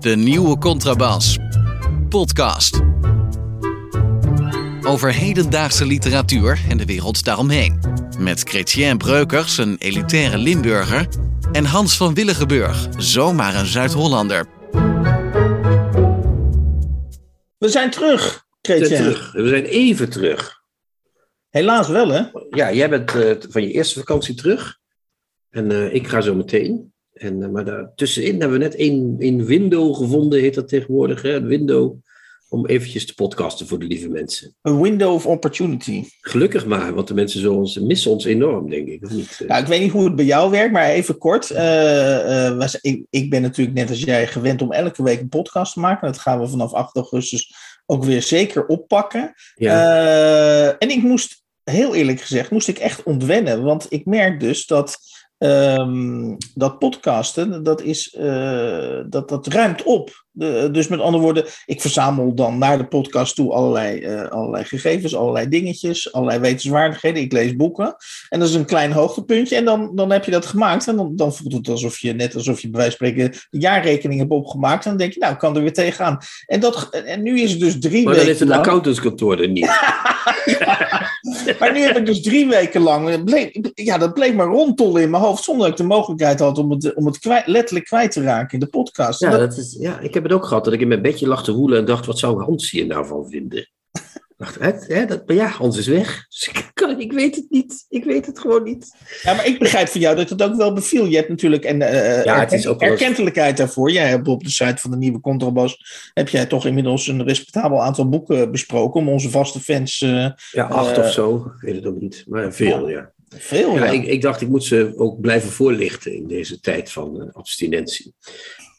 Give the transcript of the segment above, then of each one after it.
De nieuwe Contrabas. Podcast. Over hedendaagse literatuur en de wereld daaromheen. Met Chrétien Breukers, een elitaire Limburger. En Hans van Willigenburg, zomaar een Zuid-Hollander. We zijn terug, We zijn Chrétien. terug. We zijn even terug. Helaas wel, hè? Ja, jij bent eh, van je eerste vakantie terug. En eh, ik ga zo meteen. En, eh, maar daartussenin hebben we net één, één window gevonden, heet dat tegenwoordig. Hè? Een window om eventjes te podcasten voor de lieve mensen. Een window of opportunity. Gelukkig maar, want de mensen zo ons, missen ons enorm, denk ik. Of niet? Nou, ik weet niet hoe het bij jou werkt, maar even kort. Eh, was- ik, ik ben natuurlijk net als jij gewend om elke week een podcast te maken. Dat gaan we vanaf 8 augustus ook weer zeker oppakken. ja. En ik moest, heel eerlijk gezegd, moest ik echt ontwennen. Want ik merk dus dat, ehm, dat podcasten, dat, is, eh, dat, dat ruimt op. De- dus met andere woorden, ik verzamel dan naar de podcast toe allerlei, eh, allerlei gegevens, allerlei dingetjes, allerlei wetenswaardigheden. Ik lees boeken. En dat is een klein hoogtepuntje. En dan, dan heb je dat gemaakt. En dan, dan voelt het alsof je, net alsof je bij wijze van spreken de jaarrekening hebt opgemaakt. En dan denk je, nou, ik kan er weer tegenaan. En, dat, en nu is het dus drie maar weken dan is het accountantskantoor er niet. maar nu heb ik dus drie weken lang, bleef, ja, dat bleef maar rondtollen in mijn hoofd, zonder dat ik de mogelijkheid had om het, om het kwijt- letterlijk kwijt te raken in de podcast. Ja, Dat- dat is, ja, ik heb het ook gehad dat ik in mijn bedje lag te woelen en dacht, wat zou Hans hier nou van vinden? Ik dacht, hè, dat, maar ja, Hans is weg. Dus ik, kan, ik weet het niet. Ik weet het gewoon niet. ja, maar ik begrijp van jou dat het ook wel beviel. Je hebt natuurlijk en, eh, Ja, het is ook erkentelijkheid daarvoor. Jij hebt op de site van de nieuwe Contrabas, heb jij toch inmiddels een respectabel aantal boeken besproken om onze vaste fans eh, Ja, acht Eh, of zo. Ik weet het ook niet. Maar veel, ja. veel. Ja, ja. ik, ik dacht, ik moet ze ook blijven voorlichten in deze tijd van eh, abstinentie.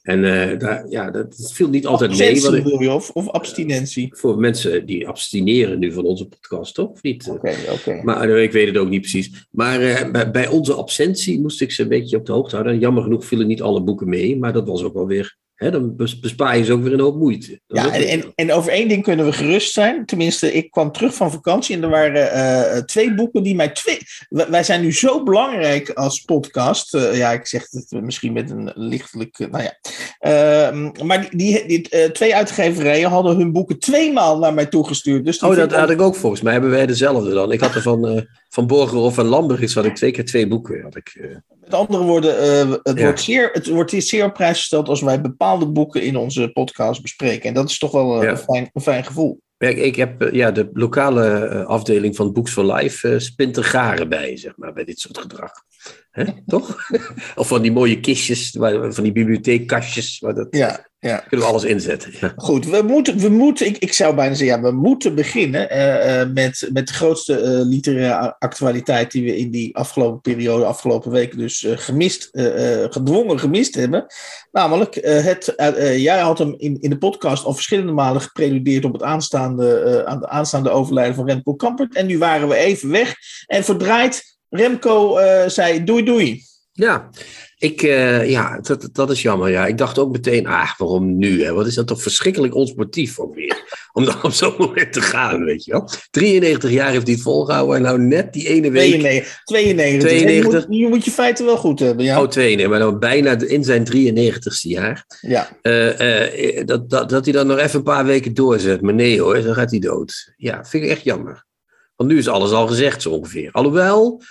En eh, daar, ja, dat viel niet altijd mee. Bedoel je, of, of abstinentie? voor mensen die abstineren nu van onze podcast, toch? Of niet? Oké, oké. Maar eh, ik weet het ook niet precies. Maar eh, bij, bij onze absentie moest ik ze een beetje op de hoogte houden. En jammer genoeg vielen niet alle boeken mee, maar dat was ook wel weer. Dan bes- bespaar je ze ook weer een hoop moeite. Dat Ja, en, en, over één ding kunnen we gerust zijn. Tenminste, ik kwam terug van vakantie en er waren eh, twee boeken die mij twee. Wij zijn nu zo belangrijk als podcast. eh, ja, ik zeg het misschien met een lichtelijk. eh, nou ja. Ehm, maar die, die, twee uitgeverijen hadden hun boeken tweemaal naar mij toegestuurd. Dus Oh, dat had ik ook volgens mij. Hebben wij dezelfde dan. Ik had er van, van Borgerhoff en Lamberts had ik twee keer twee boeken. Had ik. Met andere woorden, eh, het, Ja. wordt zeer, het wordt hier zeer op prijs gesteld als wij bepaalde boeken in onze podcast bespreken. En dat is toch wel eh, Ja. een, fijn, een fijn gevoel. Ik, ik heb eh, ja, de lokale afdeling van Books for Life eh spint er garen bij, zeg maar, bij dit soort gedrag. Hè? Toch? of van die mooie kistjes, waar- van die bibliotheekkastjes, waar dat Ja, ja. kunnen we alles inzetten. Ja. Goed, we moeten, we moeten ik, ik zou bijna zeggen, ja, we moeten beginnen eh, eh, met, met de grootste eh, literaire actualiteit die we in die afgelopen periode, afgelopen weken dus gemist, gedwongen gemist hebben. Namelijk, het, jij had hem in, in de podcast al verschillende malen gepreludeerd op het aanstaande, aan de aanstaande overlijden van Remco Kampert. En nu waren we even weg en verdraaid. Remco eh, zei doei doei. Ja, ik, eh, ja dat, dat is jammer. Ja. Ik dacht ook meteen, ah, waarom nu? Hè? Wat is dat toch verschrikkelijk onsportief ook weer? Om dan op zo'n moment te gaan, weet je wel. 93 jaar heeft hij het volgehouden en nou net die ene week... 92. 92. 92. Je, moet, je moet je feiten wel goed hebben. Ja. Oh, twee, nee, maar dan bijna in zijn 93ste jaar. ja. Eh, dat, dat, dat hij dan nog even een paar weken doorzet. Maar nee hoor, dan gaat hij dood. Ja, vind ik echt jammer. Want nu is alles al gezegd zo ongeveer. Alhoewel,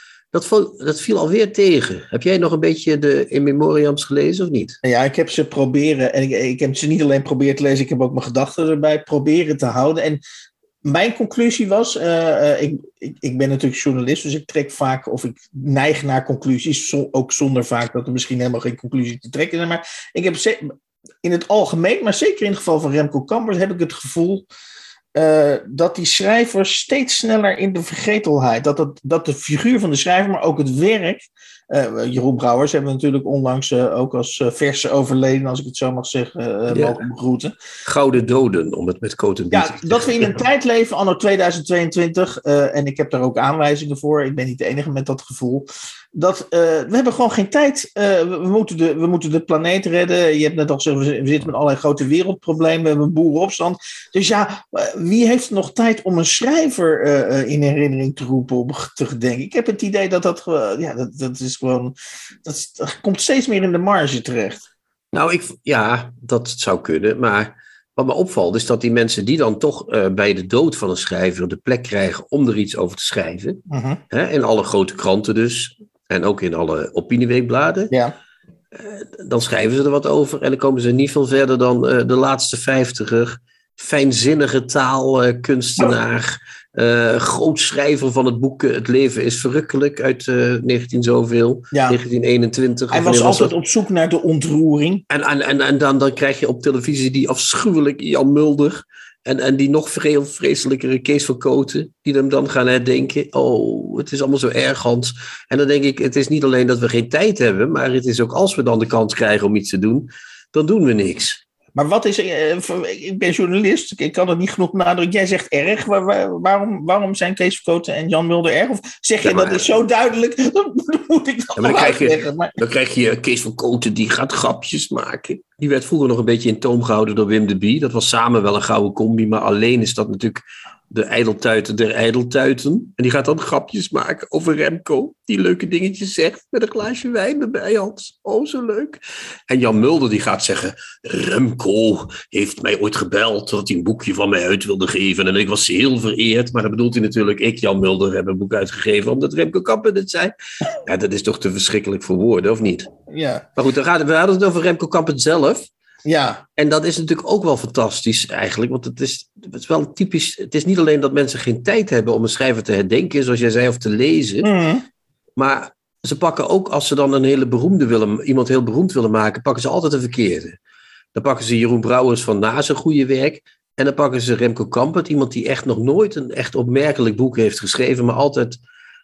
dat, dat viel alweer tegen. Heb jij nog een beetje de in memoriams gelezen of niet? Ja, ik heb ze proberen, en ik, ik heb ze niet alleen proberen te lezen, ik heb ook mijn gedachten erbij proberen te houden. En mijn conclusie was, eh, eh, ik, ik, ik ben natuurlijk journalist, dus ik trek vaak, of ik neig naar conclusies, ook zonder vaak dat er misschien helemaal geen conclusie te trekken zijn. Maar ik heb in het algemeen, maar zeker in het geval van Remco Kampert, heb ik het gevoel eh, dat die schrijvers steeds sneller in de vergetelheid, dat, het, dat de figuur van de schrijver, maar ook het werk, eh, Jeroen Brouwers hebben we natuurlijk onlangs eh, ook als eh, verse overleden, als ik het zo mag zeggen, Ja. mogen begroeten. Gouden doden, om het met Coat en Ja, dat we in een tijd leven, anno 2022, eh, en ik heb daar ook aanwijzingen voor, ik ben niet de enige met dat gevoel, dat we hebben gewoon geen tijd. We, moeten de, we moeten de planeet redden. Je hebt net al gezegd, we zi- we zitten met allerlei grote wereldproblemen, we hebben een boerenopstand. Dus ja, wie heeft nog tijd om een schrijver in herinnering te roepen, om te gedenken? Ik heb het idee dat dat, ja, dat, dat is is gewoon, dat, komt steeds meer in de marge terecht. Nou, ik, ja, dat zou kunnen. Maar wat me opvalt is dat die mensen die dan toch eh, bij de dood van een schrijver de plek krijgen om er iets over te schrijven. Mhm. Hè, in alle grote kranten dus. En ook in alle opinieweekbladen. Ja. Dan schrijven ze er wat over. En dan komen ze niet veel verder dan eh, de laatste vijftiger. Fijnzinnige taalkunstenaar. eh groot schrijver van het boek eh, Het leven is verrukkelijk uit eh 19 zoveel. Ja. 1921. Hij was altijd op zoek naar de ontroering. En, en, en, en dan, dan krijg je op televisie die afschuwelijke Jan Mulder. En, en die nog veel vreselijkere Kees van Koten. Die hem dan gaan herdenken. Oh, het is allemaal zo erg, Hans. En dan denk ik, het is niet alleen dat we geen tijd hebben. Maar het is ook als we dan de kans krijgen om iets te doen. Dan doen we niks. Maar wat is, eh, voor- ik ben journalist, ik kan het niet genoeg benadrukken. Jij zegt erg, Waar- waar- waarom, waarom zijn Kees Verkoten en Jan Mulder erg? Of zeg je Ja, maar- dat is zo duidelijk, dan moet ik dat Ja, maar dan krijg je-. Maar, Dan krijg je Kees van Koten, die gaat grapjes maken. Die werd vroeger nog een beetje in toom gehouden door Wim de Bie. Dat was samen wel een gouden combi, maar alleen is dat natuurlijk de ijdeltuiten der ijdeltuiten. En die gaat dan grapjes maken over Remco, die leuke dingetjes zegt met een glaasje wijn erbij, Hans. Oh, zo leuk. En Jan Mulder die gaat zeggen, Remco heeft mij ooit gebeld dat hij een boekje van mij uit wilde geven. En ik was heel vereerd, maar dan bedoelt hij natuurlijk, ik, Jan Mulder, heb een boek uitgegeven omdat Remco Kappen het zei. Ja, dat is toch te verschrikkelijk voor woorden, of niet? ja, Maar goed, dan gaat, we hadden het over Remco Kappen zelf. Ja, En dat is natuurlijk ook wel fantastisch eigenlijk. Want het is, het is wel typisch. Het is niet alleen dat mensen geen tijd hebben om een schrijver te herdenken, zoals jij zei, of te lezen. Mhm. Maar ze pakken ook, als ze dan een hele beroemde willen, iemand heel beroemd willen maken, pakken ze altijd een verkeerde. Dan pakken ze Jeroen Brouwers van na zijn goede werk. En dan pakken ze Remco Kampert, iemand die echt nog nooit een echt opmerkelijk boek heeft geschreven, maar altijd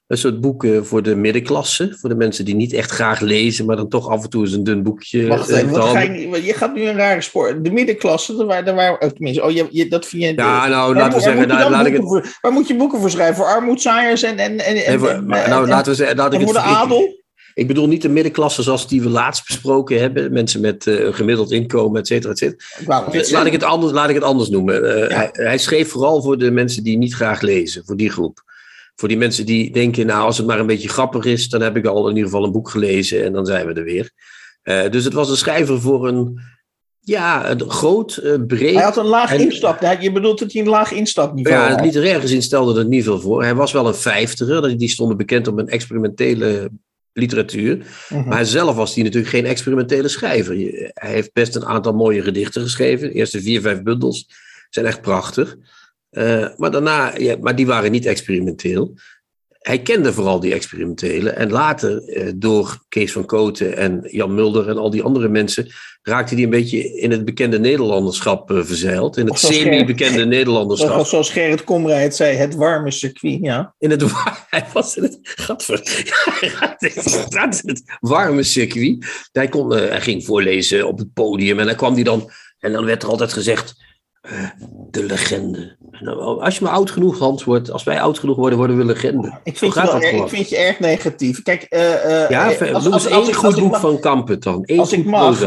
een soort boeken voor de middenklasse. Voor de mensen die niet echt graag lezen, maar dan toch af en toe eens een dun boekje. Wacht eh, even, wat te ga handen. je, je gaat nu een rare spoor. De middenklasse, daar waren, daar waren oh, tenminste, oh, je, je, dat vind je... Ja, nou, waar, laten we zeggen, nou, laat ik het. voor- waar moet je boeken voor schrijven? Voor armoedzaaiers en, en, en, en, nou, en- laten we zeggen, laat ik het voor de adel? Ik bedoel niet de middenklasse zoals die we laatst besproken hebben. Mensen met een gemiddeld inkomen, et cetera, et cetera. Laat ik het anders, laat ik het anders noemen. Eh, Ja. hij, hij schreef vooral voor de mensen die niet graag lezen, voor die groep. Voor die mensen die denken, nou, als het maar een beetje grappig is, dan heb ik al in ieder geval een boek gelezen en dan zijn we er weer. Eh, dus het was een schrijver voor een, ja, een groot, eh, breed. Hij had een laag En- instap. Je bedoelt dat hij een laag instapniveau Ja, had. het literair gezien stelde er niet veel voor. Hij was wel een vijftiger, die stonden bekend om een experimentele literatuur. Mhm. Maar zelf was hij natuurlijk geen experimentele schrijver. Hij heeft best een aantal mooie gedichten geschreven. De eerste vier, vijf bundels zijn echt prachtig. Eh, maar daarna, ja, maar die waren niet experimenteel. Hij kende vooral die experimentele. En later, eh, door Kees van Koten en Jan Mulder en al die andere mensen, raakte hij een beetje in het bekende Nederlanderschap eh, verzeild. In het Of semi-bekende Nederlanderschap. zoals Gerrit Komrij het zei, het warme circuit. Ja. In het, hij was in het, gadver, dat is het warme circuit. Hij, kon, hij ging voorlezen op het podium en dan kwam hij dan, en dan werd er altijd gezegd, de legende. Als je maar oud genoeg, Hans, wordt, als wij oud genoeg worden, worden we legende. Ik, vind je wel, ik vind je erg negatief. Kijk, eh, Ja, eh, als, als, één ik, goed boek mag- van Kampert dan. Eén Als ik mag,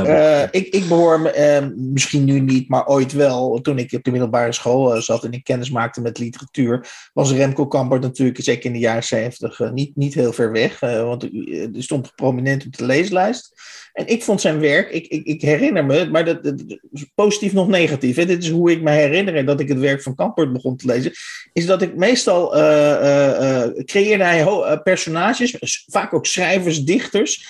ik, ik behoor me, eh, misschien nu niet, maar ooit wel. Toen ik op de middelbare school zat en ik kennis maakte met literatuur, was Remco Kampert natuurlijk, zeker in de jaren zeventig, niet, niet heel ver weg. want er stond prominent op de leeslijst. En ik vond zijn werk, ik, ik, ik herinner me, maar dat, positief nog negatief. Hè, dit is hoe ik me herinner dat ik het werk van Kampert begon te lezen. Is dat ik meestal eh, eh, eh, creëerde hij personages, vaak ook schrijvers, dichters.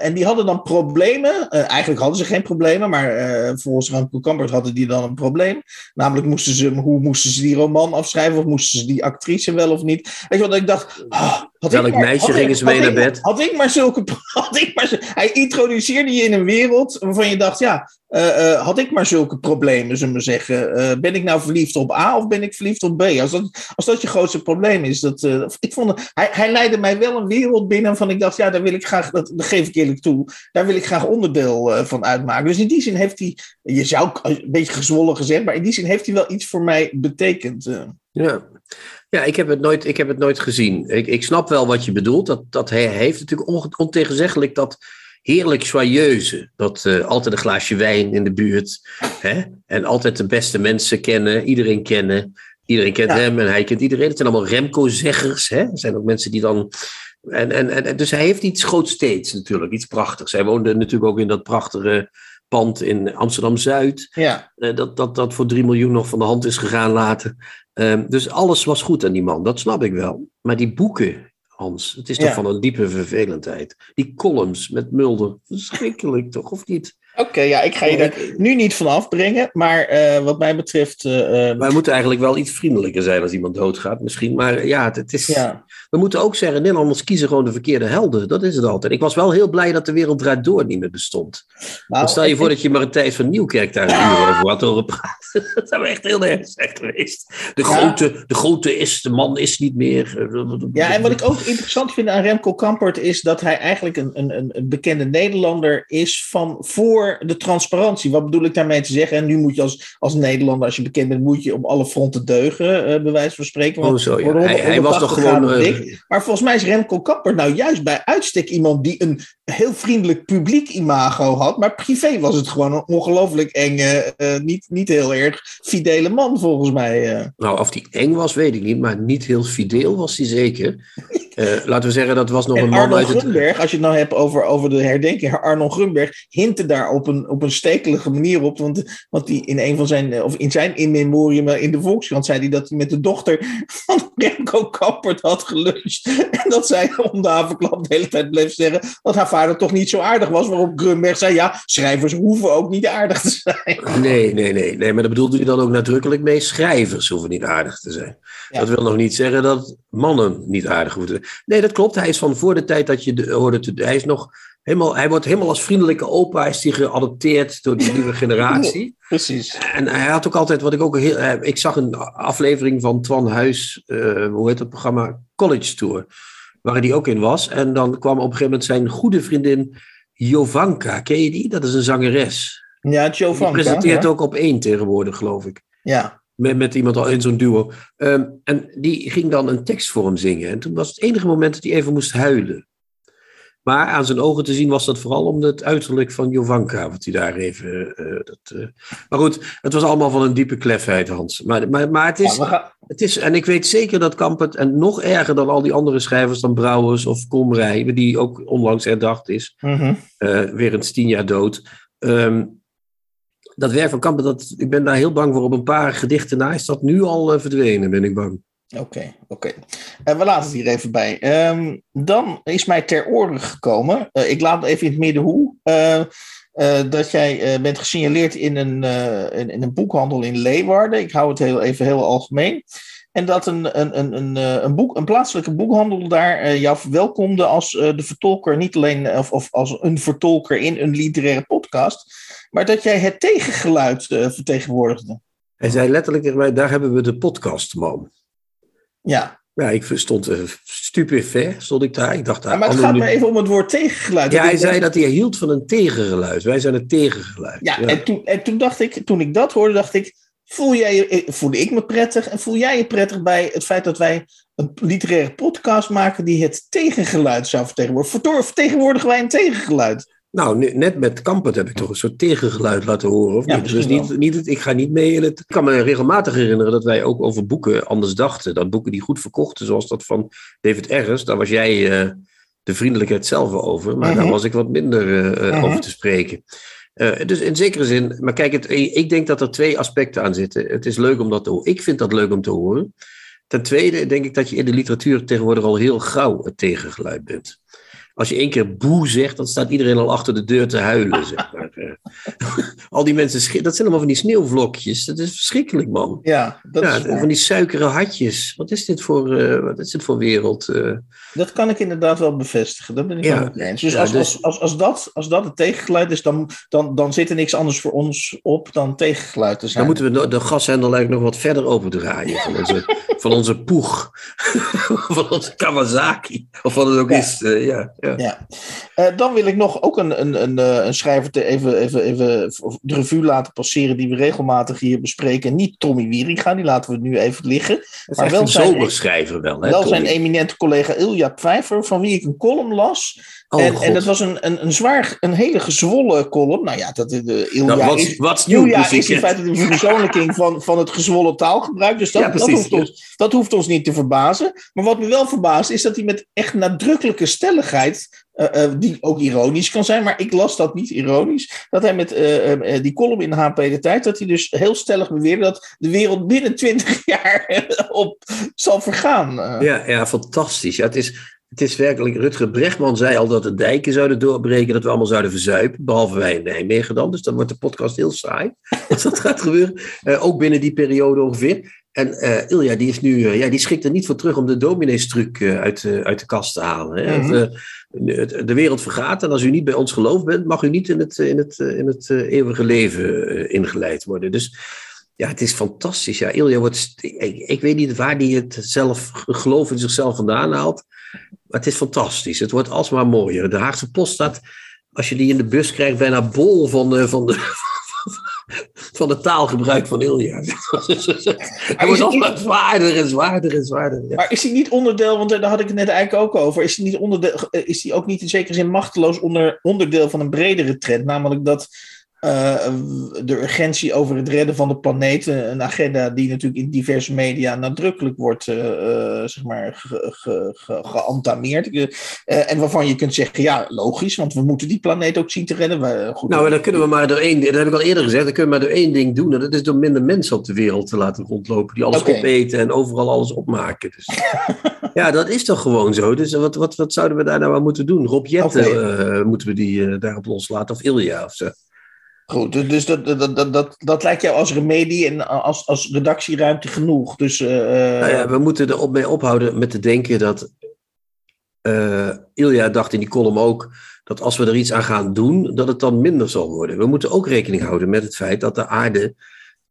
en die hadden dan problemen. Eigenlijk hadden ze geen problemen, maar volgens Remco Kampert hadden die dan een probleem. Namelijk, moesten ze, hoe moesten ze die roman afschrijven? Of moesten ze die actrice wel of niet? Weet je wat, ik dacht... ah, had Welk maar- meisje gingen ze mee had naar ik- bed? Had ik maar zulke... Had ik maar, hij introduceerde je in een wereld waarvan je dacht, ja... eh, eh, had ik maar zulke problemen, zullen we zeggen. Eh, ben ik nou verliefd op A of ben ik verliefd op B? Als dat, als dat je grootste probleem is. Dat, ik vond, hij, hij leidde mij wel een wereld binnen van ik dacht, ja, daar wil ik graag, dat, dat geef ik eerlijk toe, daar wil ik graag onderdeel van uitmaken. Dus in die zin heeft hij, je zou een beetje gezwollen gezegd, maar in die zin heeft hij wel iets voor mij betekend. Ja, ja ik, heb het nooit, ik heb het nooit gezien. Ik, ik snap wel wat je bedoelt. Dat, dat hij heeft natuurlijk ontegenzeggelijk dat heerlijk joyeuze. Dat eh, altijd een glaasje wijn in de buurt. Hè? En altijd de beste mensen kennen, iedereen kennen. Iedereen kent Ja. hem en hij kent iedereen. Het zijn allemaal Remco-zeggers. Hè? Er zijn ook mensen die dan En, en, en, dus hij heeft iets grootsteeds natuurlijk, iets prachtigs. Hij woonde natuurlijk ook in dat prachtige pand in Amsterdam-Zuid. Ja. Eh, dat, dat, dat voor 3 miljoen nog van de hand is gegaan later. Ehm, dus alles was goed aan die man, dat snap ik wel. Maar die boeken, Hans, het is toch van een diepe vervelendheid. Die columns met Mulder, verschrikkelijk toch, of niet? Oké, ja, ik ga je daar nu niet van afbrengen. Maar eh, wat mij betreft. eh, eh, Wij moeten eigenlijk wel iets vriendelijker zijn als iemand doodgaat misschien. Maar ja, het, het is... ja. We moeten ook zeggen, Nederlanders kiezen gewoon de verkeerde helden. Dat is het altijd. Ik was wel heel blij dat de wereld draait door niet meer bestond. Nou, stel je voor dat je maar een tijd van Nieuwkerk daar een uur over had horen praten. Dat zou echt heel erg geweest. De, Ja. grote, de grote is, de man is niet meer. Ja, en wat ik ook interessant vind aan Remco Kampert is dat hij eigenlijk een, een, een- bekende Nederlander is van voor de transparantie. Wat bedoel ik daarmee te zeggen? En nu moet je als, als Nederlander, als je bekend bent, moet je op alle fronten deugen, eh bij wijze van spreken. Want Oh, zo, ja. Hij, hij was 180 toch gewoon. Maar volgens mij is Remco Kampert nou juist bij uitstek iemand die een heel vriendelijk publiek imago had. Maar privé was het gewoon een ongelooflijk enge, eh, niet, niet heel erg fidele man volgens mij. eh. nou, of die eng was, weet ik niet. Maar niet heel fideel was hij zeker. Eh, laten we zeggen, dat was nog een En man Arnold uit het. Grunberg, als je het nou hebt over, over de herdenking, Arnold Grunberg hintte daar op een, op een stekelige manier op. Want, want die in een van zijn, of in zijn in memoriam in de Volkskrant zei hij dat hij met de dochter van Remco Kappert had En dat zij om de havenklap de hele tijd bleef zeggen dat haar vader toch niet zo aardig was. Waarop Grunberg zei, ja, schrijvers hoeven ook niet aardig te zijn. Nee, nee, nee, nee. Maar dat bedoelde hij dan ook nadrukkelijk mee. Schrijvers hoeven niet aardig te zijn. Ja. Dat wil nog niet zeggen dat mannen niet aardig hoeven te zijn. Nee, dat klopt. Hij is van voor de tijd dat je de, hoorde te. Hij is nog helemaal. Hij wordt helemaal als vriendelijke opa. Is die geadopteerd door die nieuwe generatie. Precies. En hij had ook altijd, wat ik ook heel. eh, Ik zag een aflevering van Twan Huis. eh, hoe heet het programma? College Tour. Waar hij ook in was. En dan kwam op een gegeven moment zijn goede vriendin. Jovanka, ken je die? Dat is een zangeres. Ja, Die Giovanka. presenteert ja. ook op één tegenwoordig, geloof ik. Ja. Met, met iemand al in zo'n duo. Ehm, en die ging dan een tekst voor hem zingen. En toen was het enige moment dat hij even moest huilen. Maar aan zijn ogen te zien was dat vooral om het uiterlijk van Jovanka. Wat hij daar even. eh, dat, eh. Maar goed, het was allemaal van een diepe klefheid, Hans. Maar, maar, maar het, is, Ja, we gaan- het is. En ik weet zeker dat Kampert. En nog erger dan al die andere schrijvers, dan Brouwers of Komrij. Die ook onlangs herdacht is. Mhm. eh, weer eens tien jaar dood. Ehm, dat werk van Kampen, dat, ik ben daar heel bang voor. Op een paar gedichten na is dat nu al verdwenen, ben ik bang. Oké, oké. Eh, we laten het hier even bij. Ehm, dan is mij ter oren gekomen, eh, ik laat even in het midden hoe, eh, dat jij bent gesignaleerd in een, in, in een boekhandel in Leeuwarden. Ik hou het heel, even heel algemeen. En dat een, een, een, een, een, boek, een plaatselijke boekhandel daar jou verwelkomde als de vertolker, niet alleen of, of als een vertolker in een literaire podcast, maar dat jij het tegengeluid vertegenwoordigde. Hij zei letterlijk tegen mij, daar hebben we de podcastman. Ja, Ja, ik stond uh, stupefait, stond ik daar. Ik dacht, Ja, maar het gaat me even om het woord tegengeluid. Ja, hij zei dat hij hield van een tegengeluid. Wij zijn het tegengeluid. Ja, En, toen, en toen dacht ik, toen ik dat hoorde, dacht ik, voel jij je, eh, voelde ik me prettig en voel jij je prettig bij het feit dat wij een literaire podcast maken die het tegengeluid zou vertegenwoordigen? Vertegenwoordigen wij een tegengeluid? Nou, ne- net met Kampert heb ik toch een soort tegengeluid laten horen, of Ja, niet? Dus niet, niet het, ik ga niet mee in het... Ik kan me regelmatig herinneren dat wij ook over boeken anders dachten. Dat boeken die goed verkochten, zoals dat van David Ergens, daar was jij eh, de vriendelijkheid zelf over, maar daar Mhm. was ik wat minder eh, eh, Mhm. over te spreken. Dus in zekere zin, maar kijk, het, ik denk dat er twee aspecten aan zitten. Het is leuk om dat te horen. Ik vind dat leuk om te horen. Ten tweede denk ik dat je in de literatuur tegenwoordig al heel gauw het tegengeluid bent. Als je één keer boe zegt, dan staat iedereen al achter de deur te huilen. Zeg maar. Al die mensen, dat zijn allemaal van die sneeuwvlokjes. Dat is verschrikkelijk, man. Ja, dat, Ja, is waar. van die suikere hatjes. Wat is dit voor, eh, wat is dit voor wereld? eh? dat kan ik inderdaad wel bevestigen. Dat ben ik Ja. wel eens. Dus, Ja, als, dus- Als, als, als, dat, als dat het tegengeluid is, dan, dan, dan zit er niks anders voor ons op dan tegengeluid te zijn. Dan moeten we no- de gashendel eigenlijk nog wat verder opendraaien. Van onze, van onze poeg. van onze Kawasaki. Of wat het ook is. eh, ja, ja. Ja. Dan wil ik nog ook een, een, een, een schrijver te even, even, even de revue laten passeren die we regelmatig hier bespreken. Niet Tommy Wieringa, die laten we nu even liggen. maar wel zijn, zomerschrijver wel. Hè, wel zijn eminente collega Ilja Pfeiffer, van wie ik een column las. Oh, en, en dat was een, een, een zwaar, een hele gezwollen column. Nou ja, dat, de, Ilja nou, wat, is, wat Ilja is in feite de verpersoonlijking van, van het gezwollen taalgebruik. Dus dat, dat, hoeft ons, dat hoeft ons niet te verbazen. Maar wat me wel verbaast is dat hij met echt nadrukkelijke stelligheid uh, uh, die ook ironisch kan zijn, maar ik las dat niet ironisch. Dat hij met uh, die column in HP de Tijd, dat hij dus heel stellig beweerde dat de wereld binnen 20 jaar op zal vergaan. Ja, ja, fantastisch. Het, is, het is werkelijk, Rutger Brechtman zei al dat de dijken zouden doorbreken, dat we allemaal zouden verzuipen, behalve wij in Nijmegen dan. Dus dan wordt de podcast heel saai als dat gaat gebeuren. ook binnen die periode ongeveer. En uh, Ilja, die, is nu, uh, ja, die schikt er niet voor terug om de domineestruc uh, uit, uit de kast te halen. Hè? Mm -hmm. de, de, wereld vergaat en als u niet bij ons geloof bent, mag u niet in het, in het, in het eeuwige leven ingeleid worden. Dus ja, het is fantastisch. Ja, Ilja wordt, ik, ik weet niet waar hij het zelf geloof in zichzelf vandaan haalt, maar het is fantastisch. Het wordt alsmaar mooier. De Haagse Post staat, als je die in de bus krijgt, bijna bol van, van de van het taalgebruik van Ilja. hij wordt altijd zwaarder en zwaarder en zwaarder. Ja. Maar is hij niet onderdeel, want daar had ik het net eigenlijk ook over, is hij, niet onderdeel, is hij ook niet in zekere zin machteloos onder, onderdeel van een bredere trend? Namelijk dat de urgentie over het redden van de planeet. Een agenda die natuurlijk in diverse media nadrukkelijk wordt uh, uh, zeg maar ge, ge, ge, geantameerd. en waarvan je kunt zeggen, ja, logisch, want we moeten die planeet ook zien te redden. Goed, nou, dan kunnen we maar door één, dat heb ik al eerder gezegd, dan kunnen we maar door één ding doen. En dat is door minder mensen op de wereld te laten rondlopen, die alles okay. opeten en overal alles opmaken. Dus, ja, dat is toch gewoon zo. Dus wat, wat, wat zouden we daar nou aan moeten doen? Rob Jetten okay. moeten we die daarop loslaten, of Ilja of zo. Goed, dus dat, dat, dat, dat, dat lijkt jou als remedie en als, als redactieruimte genoeg. Dus, uh, nou ja, we moeten er op mee ophouden met te denken dat. Uh, Ilja dacht in die column ook dat als we er iets aan gaan doen, dat het dan minder zal worden. We moeten ook rekening houden met het feit dat de aarde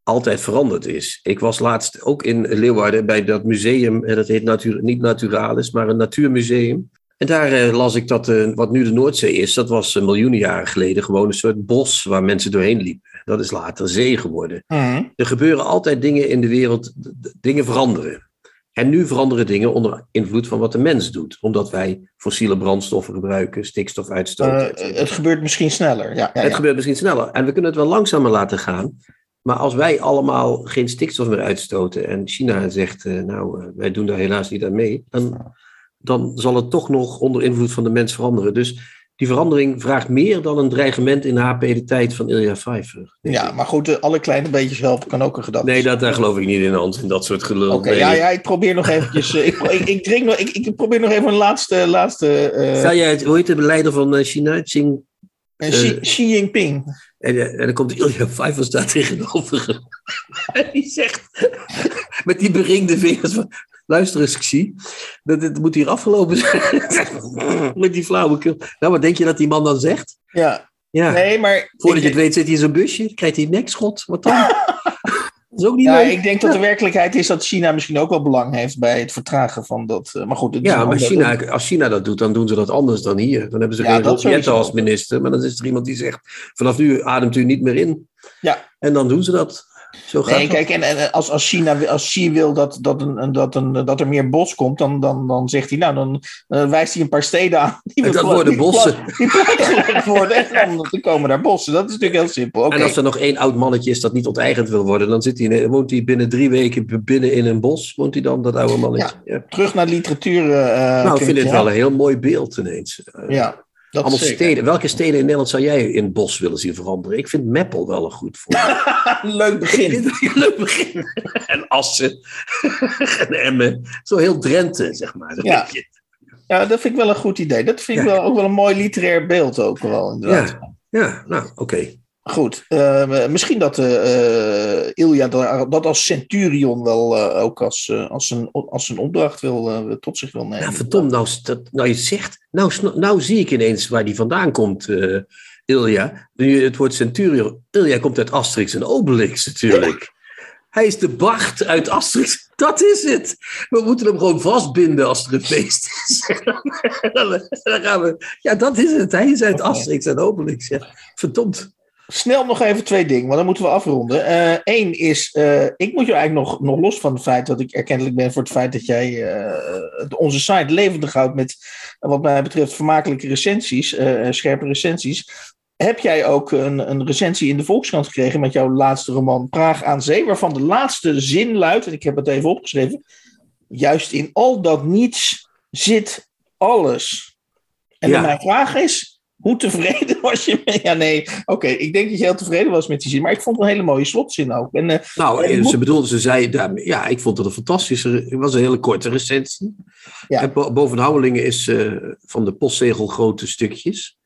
altijd veranderd is. Ik was laatst ook in Leeuwarden bij dat museum, dat heet natuur, niet Naturalis, maar een natuurmuseum. En daar eh, las ik dat uh, wat nu de Noordzee is, dat was uh, miljoenen jaren geleden gewoon een soort bos waar mensen doorheen liepen. Dat is later zee geworden. Mm. Er gebeuren altijd dingen in de wereld, dingen veranderen. En nu veranderen dingen onder invloed van wat de mens doet. Omdat wij fossiele brandstoffen gebruiken, stikstof uitstoten. het gebeurt misschien sneller. Ja, ja, het gebeurt misschien sneller. En we kunnen het wel langzamer laten gaan. Maar als wij allemaal geen stikstof meer uitstoten en China zegt, nou, wij doen daar helaas niet aan mee, dan dan zal het toch nog onder invloed van de mens veranderen. Dus die verandering vraagt meer dan een dreigement in HP de tijd van Ilja Pfeiffer. Ja, maar goed, eh, alle kleine beetjes helpen kan ook een gedachte Nee, dat, daar geloof ik niet in, Hans, in dat soort gelul. Oké, ja, ja, ik probeer nog eventjes, eh, ik, ik, ik, drink nog, ik, ik probeer nog even een laatste... laatste uh... Stel jij, hoe heet de leider van China? Xing, uh, Xi, Xi Jinping. En, en dan komt Ilja Pfeiffer staat tegenover En die zegt, met die beringde vingers van, luister eens, Xi, dat, het moet hier afgelopen zijn. Met die flauwekul. Nou, wat denk je dat die man dan zegt? Ja. ja. Nee, maar... Voordat je het weet zit hij in zo'n busje, krijgt hij nekschot. Wat dan? dat is ook niet ja, leuk. ik denk dat de werkelijkheid is dat China misschien ook wel belang heeft bij het vertragen van dat. Uh, maar goed, het ja, maar China, als China dat doet, dan doen ze dat anders dan hier. Dan hebben ze ja, geen als minister, maar dan is er iemand die zegt: vanaf nu ademt u niet meer in. Ja. En dan doen ze dat. Zo nee, kijk, en, en als, als China als Xi wil dat, dat, een, dat, een, dat er meer bos komt, dan, dan, dan zegt hij, nou, dan wijst hij een paar steden aan. Die en dat worden bossen. Die platgelegd worden en dan komen daar bossen. Dat is natuurlijk heel simpel. Okay. En als er nog één oud mannetje is dat niet onteigend wil worden, dan zit hij, woont hij binnen drie weken binnen in een bos. Woont hij dan, dat oude mannetje? Ja, ja. Terug naar literatuur. Uh, nou, ik vind dit wel een heel mooi beeld ineens. Uh, ja. Dat Allemaal steden. Welke steden in Nederland zou jij in het bos willen zien veranderen? Ik vind Meppel wel een goed voorbeeld. Leuk begin. Leuk begin. en Assen. en Emmen. Zo heel Drenthe, zeg maar. Ja. ja, dat vind ik wel een goed idee. Dat vind ik ja. wel, ook wel een mooi literair beeld ook wel. Inderdaad. Ja, ja nou oké. Okay. Goed, uh, misschien dat uh, Ilja dat als centurion wel uh, ook als, als, een, als een opdracht wil, tot zich wil nemen. Ja, verdomd, nou, dat, nou je zegt, nou, nou zie ik ineens waar die vandaan komt, Ilja. Nu het woord centurion, Ilja komt uit Asterix en Obelix natuurlijk. Hij is de Bart uit Asterix. Dat is het. We moeten hem gewoon vastbinden als er een feest is. dan, gaan we. Ja, dat is het. Hij is uit Asterix en Obelix. Ja. Verdomd. Snel nog even twee dingen, maar dan moeten we afronden. Eén uh, is, uh, ik moet je eigenlijk nog, nog los van het feit dat ik erkentelijk ben voor het feit dat jij uh, onze site levendig houdt met, wat mij betreft, vermakelijke recensies, scherpe recensies. Heb jij ook een, een recensie in de Volkskrant gekregen met jouw laatste roman Praag aan Zee, waarvan de laatste zin luidt, en ik heb het even opgeschreven, juist in al dat niets zit alles. En ja. mijn vraag is, hoe tevreden was je mee? Ja, nee, oké. Ik denk dat je heel tevreden was met die zin. Maar ik vond het een hele mooie slotzin ook. En, uh, nou, en ze bedoelde, ze zei, ja, ik vond het een fantastische... Het was een hele korte recensie. Ja. En boven Houwelingen is uh, van de postzegel grote stukjes.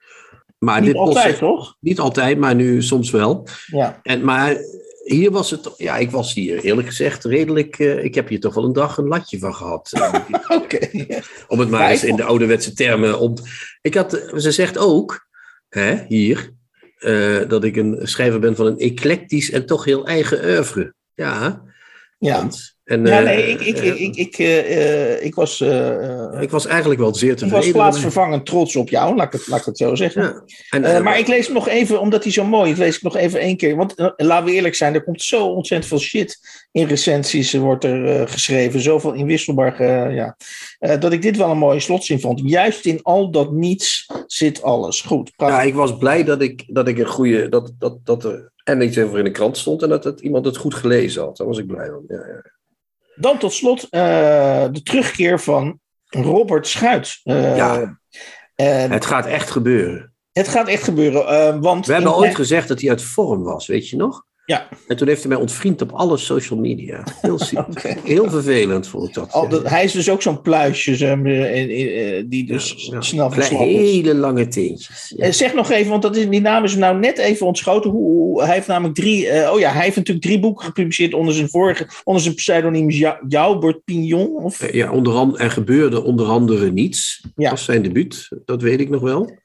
Maar niet dit altijd, toch? Niet altijd, maar nu soms wel. Ja. En, maar hier was het... Ja, ik was hier eerlijk gezegd redelijk... Uh, ik heb hier toch wel een dag een latje van gehad. Oké. Okay. Om het maar eens in de ouderwetse termen op... Ik had, ze zegt ook, hè, hier, uh, dat ik een schrijver ben van een eclectisch en toch heel eigen oeuvre. Ja. Ja. Want, en, ja, nee, ik, ik, ik, ik, ik, uh, ik was... ik was eigenlijk wel zeer ik tevreden. was plaatsvervangend trots op jou, laat ik het, laat ik het zo zeggen. Ja. En, maar ik lees hem nog even, omdat hij zo mooi is, lees ik nog even één keer. Want laten we eerlijk zijn, er komt zo ontzettend veel shit in recensies, wordt er geschreven. Zoveel inwisselbaar, ja. dat ik dit wel een mooie slotzin vond. Juist in al dat niets zit alles. Goed. Ja, ik was blij dat ik, dat ik een goede... Dat, dat, dat en iets over in de krant stond en dat iemand het goed gelezen had. Daar was ik blij om. Ja, ja. Dan tot slot uh, de terugkeer van Robert Schuit. Uh, ja, het gaat echt gebeuren. Het gaat echt gebeuren. want We hebben ooit gezegd dat hij uit vorm was, weet je nog? Ja. En toen heeft hij mij ontvriend op alle social media. Heel, okay. heel vervelend vond ik dat. Al, dat hij is dus ook zo'n pluisje zo, die dus ja, ja. snel Klein, Hele lange teentjes. Ja. Zeg nog even, want dat is, die naam is nou net even ontschoten. Hoe, hoe, hij heeft namelijk drie... Uh, oh ja, hij heeft natuurlijk drie boeken gepubliceerd onder zijn vorige... onder zijn pseudoniem Joubert Pignon. Of? Ja, onder andere, er gebeurde onder andere niets. Ja. Dat was zijn debuut, dat weet ik nog wel.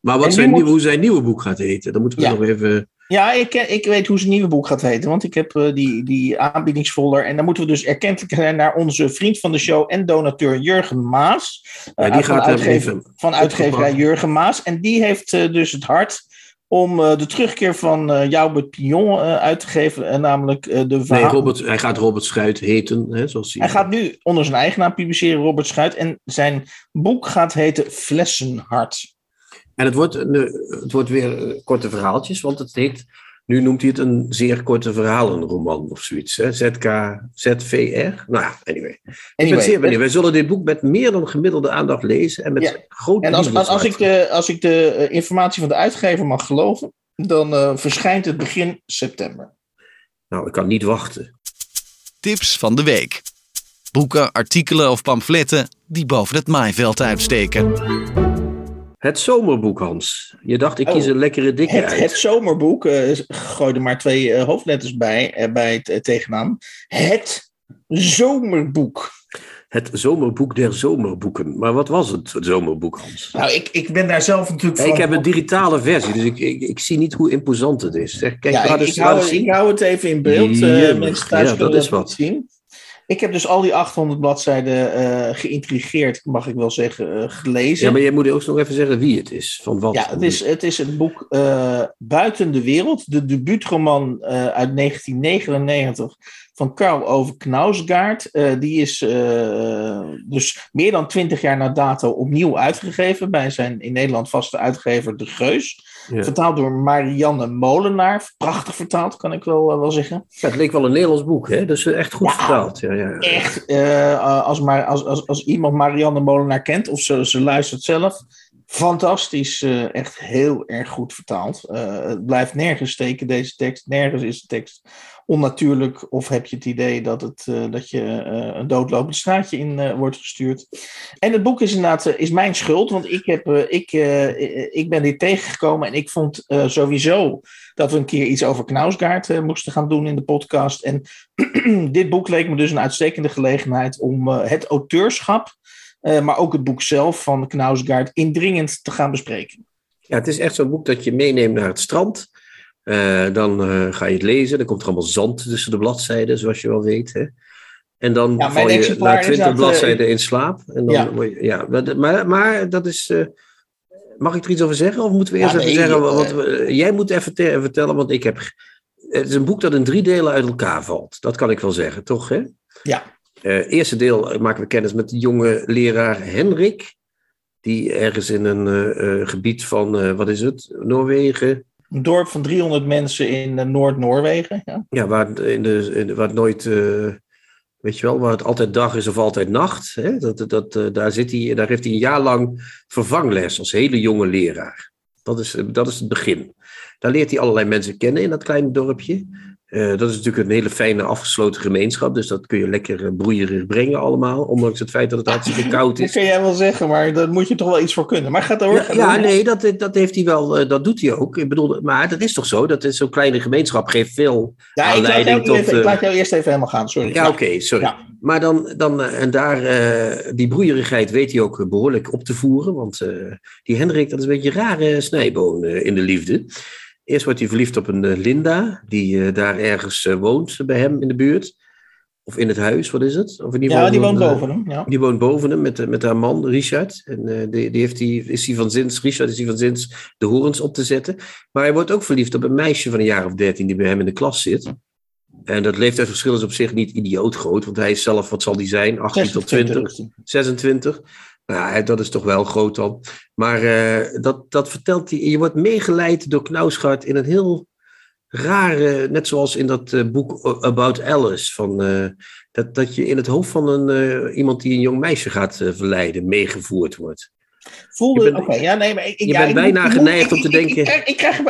Maar wat zijn, moet... hoe zijn nieuwe boek gaat heten, dat moeten we nog even... Ja, ik, ik weet hoe zijn nieuwe boek gaat heten, want ik heb uh, die, die aanbiedingsfolder. En dan moeten we dus erkentelijk zijn naar onze vriend van de show en donateur Jurgen Maas. Uh, ja, die gaat van, uitgever, van uitgeverij Jurgen Maas. En die heeft uh, dus het hart om de terugkeer van Joubert Pignon uit te geven. namelijk de verhaal... Nee, Robert, hij gaat Robert Schuit heten. Hè, zoals hij... hij gaat nu onder zijn eigen naam publiceren, Robert Schuit. En zijn boek gaat heten Flessenhart. En het wordt, het wordt weer korte verhaaltjes, want het heet, nu noemt hij het een zeer korte verhalenroman of zoiets. Hè? ZK, ZVR. Nou ja, anyway. anyway. Ik ben zeer benieuwd. Wij zullen dit boek met meer dan gemiddelde aandacht lezen en met ja. grote En als, als, als, ik de, als ik de informatie van de uitgever mag geloven, dan uh, verschijnt het begin september. Nou, ik kan niet wachten. Tips van de week. Boeken, artikelen of pamfletten die boven het maaiveld uitsteken. Het zomerboek, Hans. Je dacht, ik kies een lekkere dikke het, uit. Het zomerboek, uh, gooi er maar twee uh, hoofdletters bij, uh, bij het tegennaam. Het zomerboek. Het zomerboek der zomerboeken. Maar wat was het, het zomerboek, Hans? Nou, ik, ik ben daar zelf natuurlijk van... Ik heb een digitale versie, dus ik, ik, ik zie niet hoe imposant het is. Zeg, kijk, ja, ik, hou, zien. ik hou het even in beeld. Ja, mensen thuis ja, dat is wat. zien. Ik heb dus al die 800 bladzijden uh, geïntrigeerd, mag ik wel zeggen, uh, gelezen. Ja, maar jij moet ook nog even zeggen wie het is. Van wat? Ja, het is het, is het boek uh, Buiten de Wereld, de debuutroman uit 1999 van Karl Ove Knausgaard. die is dus meer dan 20 jaar na dato opnieuw uitgegeven bij zijn in Nederland vaste uitgever De Geus. Ja. Vertaald door Marianne Molenaar. Prachtig vertaald, kan ik wel, uh, wel zeggen. Ja, het leek wel een Nederlands boek, hè? Dus echt goed ja, vertaald. Ja, ja, Echt, uh, als, maar, als, als, als iemand Marianne Molenaar kent, of ze, ze luistert zelf, fantastisch, uh, echt heel erg goed vertaald. het blijft nergens steken, deze tekst. Nergens is de tekst onnatuurlijk. Of heb je het idee dat, het, dat je een doodlopend straatje in wordt gestuurd. En het boek is inderdaad is mijn schuld, want ik, heb, ik, ik ben dit tegengekomen en ik vond sowieso dat we een keer iets over Knausgaard moesten gaan doen in de podcast. En dit boek leek me dus een uitstekende gelegenheid om het auteurschap, uh, maar ook het boek zelf van Knausgaard indringend te gaan bespreken. Ja, het is echt zo'n boek dat je meeneemt naar het strand. Eh, dan eh, ga je het lezen. Dan komt er allemaal zand tussen de bladzijden, zoals je wel weet. Hè? En dan Ja, val je na twintig eh, bladzijden in slaap. En dan Ja. maar- Maar, dat is... eh, mag ik er iets over zeggen? Of moeten we eerst Ja, even nee, zeggen... eh, Want we- jij moet even te- vertellen, want ik heb... Het is een boek dat in drie delen uit elkaar valt. Dat kan ik wel zeggen, toch? Hè? Ja. Eh, eerste deel maken we kennis met de jonge leraar Henrik. Die ergens in een eh, eh, gebied van, wat is het, Noorwegen. Een dorp van 300 mensen in Noord-Noorwegen. Ja. Ja, waar, in de, in waar nooit, weet je wel, waar het altijd dag is of altijd nacht. Hè? Dat, dat, daar, zit hij, daar heeft hij een jaar lang vervangles als hele jonge leraar. Dat is, dat is het begin. Daar leert hij allerlei mensen kennen in dat kleine dorpje. Eh, dat is natuurlijk een hele fijne afgesloten gemeenschap. Dus dat kun je lekker eh, broeierig brengen allemaal. Ondanks het feit dat het hartstikke koud Dat is. kun jij wel zeggen, maar daar moet je toch wel iets voor kunnen. Maar ga door. Ja, ja, nee, dat, dat heeft hij wel, eh, dat doet hij ook. Ik bedoel, maar dat is toch zo? Dat is zo'n kleine gemeenschap geeft veel Ja, ik, laat aanleiding jou tot... even, ik laat jou eerst even helemaal gaan, sorry. Ja, oké, sorry. Ja. Maar dan, dan en daar, die broeierigheid weet hij ook behoorlijk op te voeren. Want die Hendrik, dat is een beetje een rare snijboon in de liefde. Eerst wordt hij verliefd op een eh, Linda, die eh, daar ergens eh, woont bij hem in de buurt. Of in het huis, wat is het? Of in Ja, die woont boven hem. Ja. Die woont boven hem met, met haar man, Richard. En die, die, heeft die, is hij van zins, Richard is hij van zins de horens op te zetten. Maar hij wordt ook verliefd op een meisje van een jaar of dertien die bij hem in de klas zit. En dat leeftijdsverschil is op zich niet idioot groot, want hij is zelf, wat zal die zijn, 18 tot 20, 26. Nou, dat is toch wel groot dan. Maar eh, dat, dat vertelt hij. Je wordt meegeleid door Knausgaard in een heel rare, net zoals in dat eh, boek About Alice. Van, eh, dat, dat je in het hoofd van een, iemand die een jong meisje gaat verleiden, meegevoerd wordt. Voelde, Je bent- oké, ja, nee, maar ik, je ja, bent ik bijna moet- geneigd om te denken- Ik, ik, ik, krijg,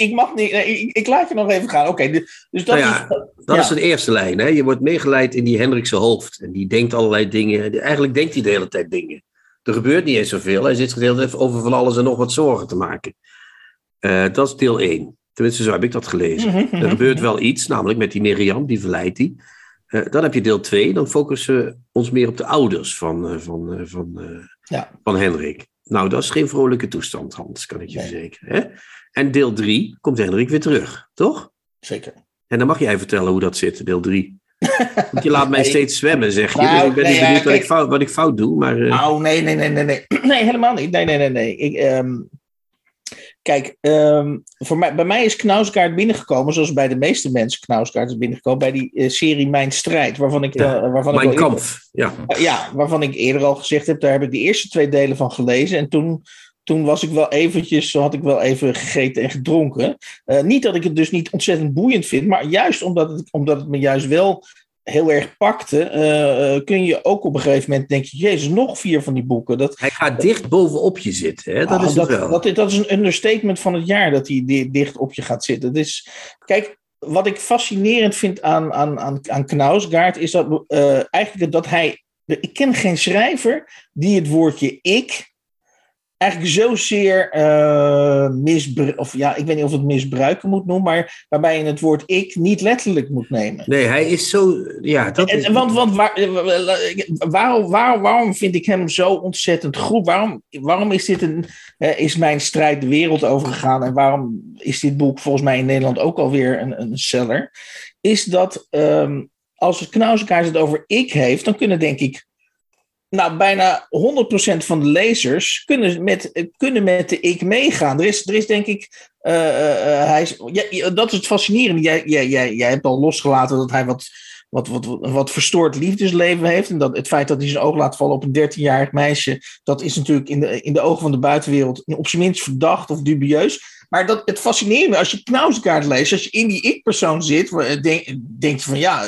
ik mag niet, nee, ik, ik laat je nog even gaan. Oké, dus dus dat Nou ja, is. Dat Ja. is de eerste lijn. Hè? Je wordt meegeleid in die Hendrikse hoofd. En die denkt allerlei dingen. Eigenlijk denkt hij de hele tijd dingen. Er gebeurt niet eens zoveel. Hij zit tijd over van alles en nog wat zorgen te maken. Eh, dat is deel 1. Tenminste, zo heb ik dat gelezen. Mhm, mhm. Er gebeurt wel iets, namelijk met die Miriam, die verleidt hij. Eh, dan heb je deel 2. Dan focussen we ons meer op de ouders van, eh, van, van, Ja. van Hendrik. Nou, dat is geen vrolijke toestand, Hans, kan ik je Nee. verzekeren. Hè? En deel 3 komt Hendrik weer terug, toch? Zeker. En dan mag jij vertellen hoe dat zit, deel 3. Want je laat mij Nee. steeds zwemmen, zeg je. Nou, dus ik ben nee, niet ja, benieuwd wat, ik fout, wat ik fout doe. Maar Nou, nee, nee, nee, nee, nee. Nee, helemaal niet. Nee, nee, nee, nee. Ik, ehm, kijk, ehm, voor mij, bij mij is Knausgaard binnengekomen, zoals bij de meeste mensen Knausgaard is binnengekomen, bij die eh, serie Mijn Strijd, waarvan ik, Ja, eh, waarvan ik mijn wel kamp. Ja. eerder- ja, waarvan ik eerder al gezegd heb, daar heb ik de eerste twee delen van gelezen. En toen, toen was ik wel eventjes, zo had ik wel even gegeten en gedronken. Eh, niet dat ik het dus niet ontzettend boeiend vind, maar juist omdat het, omdat het me juist wel heel erg pakte, eh, eh, kun je ook op een gegeven moment denken, jezus, nog vier van die boeken. Dat, Hij gaat dicht bovenop je zitten, hè? dat Ah, is het dat, wel. Dat, dat is een understatement van het jaar dat hij di- dicht op je gaat zitten. Dus kijk, wat ik fascinerend vind aan, aan, aan, aan Knausgaard is dat eigenlijk dat hij. Ik ken geen schrijver die het woordje ik eigenlijk zozeer uh, misbruiken, of ja, ik weet niet of het misbruiken moet noemen, maar waarbij je het woord ik niet letterlijk moet nemen. Nee, hij is zo. Ja, dat is... En, want want waar, waarom, waarom, waarom vind ik hem zo ontzettend goed? Waarom, waarom is, dit een, uh, is mijn strijd de wereld overgegaan? En waarom is dit boek volgens mij in Nederland ook alweer een, een seller? Is dat um, als het Knausekaars het over ik heeft, dan kunnen denk ik nou, bijna 100% van de lezers kunnen met, kunnen met de ik meegaan. Er is, er is denk ik. Uh, uh, hij is, dat is het fascinerende. Jij, jij, jij, jij hebt al losgelaten dat hij wat, wat, wat, wat verstoord liefdesleven heeft. En dat het feit dat hij zijn oog laat vallen op een 13-jarig meisje. dat is natuurlijk in de, in de ogen van de buitenwereld op zijn minst verdacht of dubieus. Maar dat, het fascinerende, als je Knauskaart leest, als je in die ik-persoon zit, denk, denk je van ja,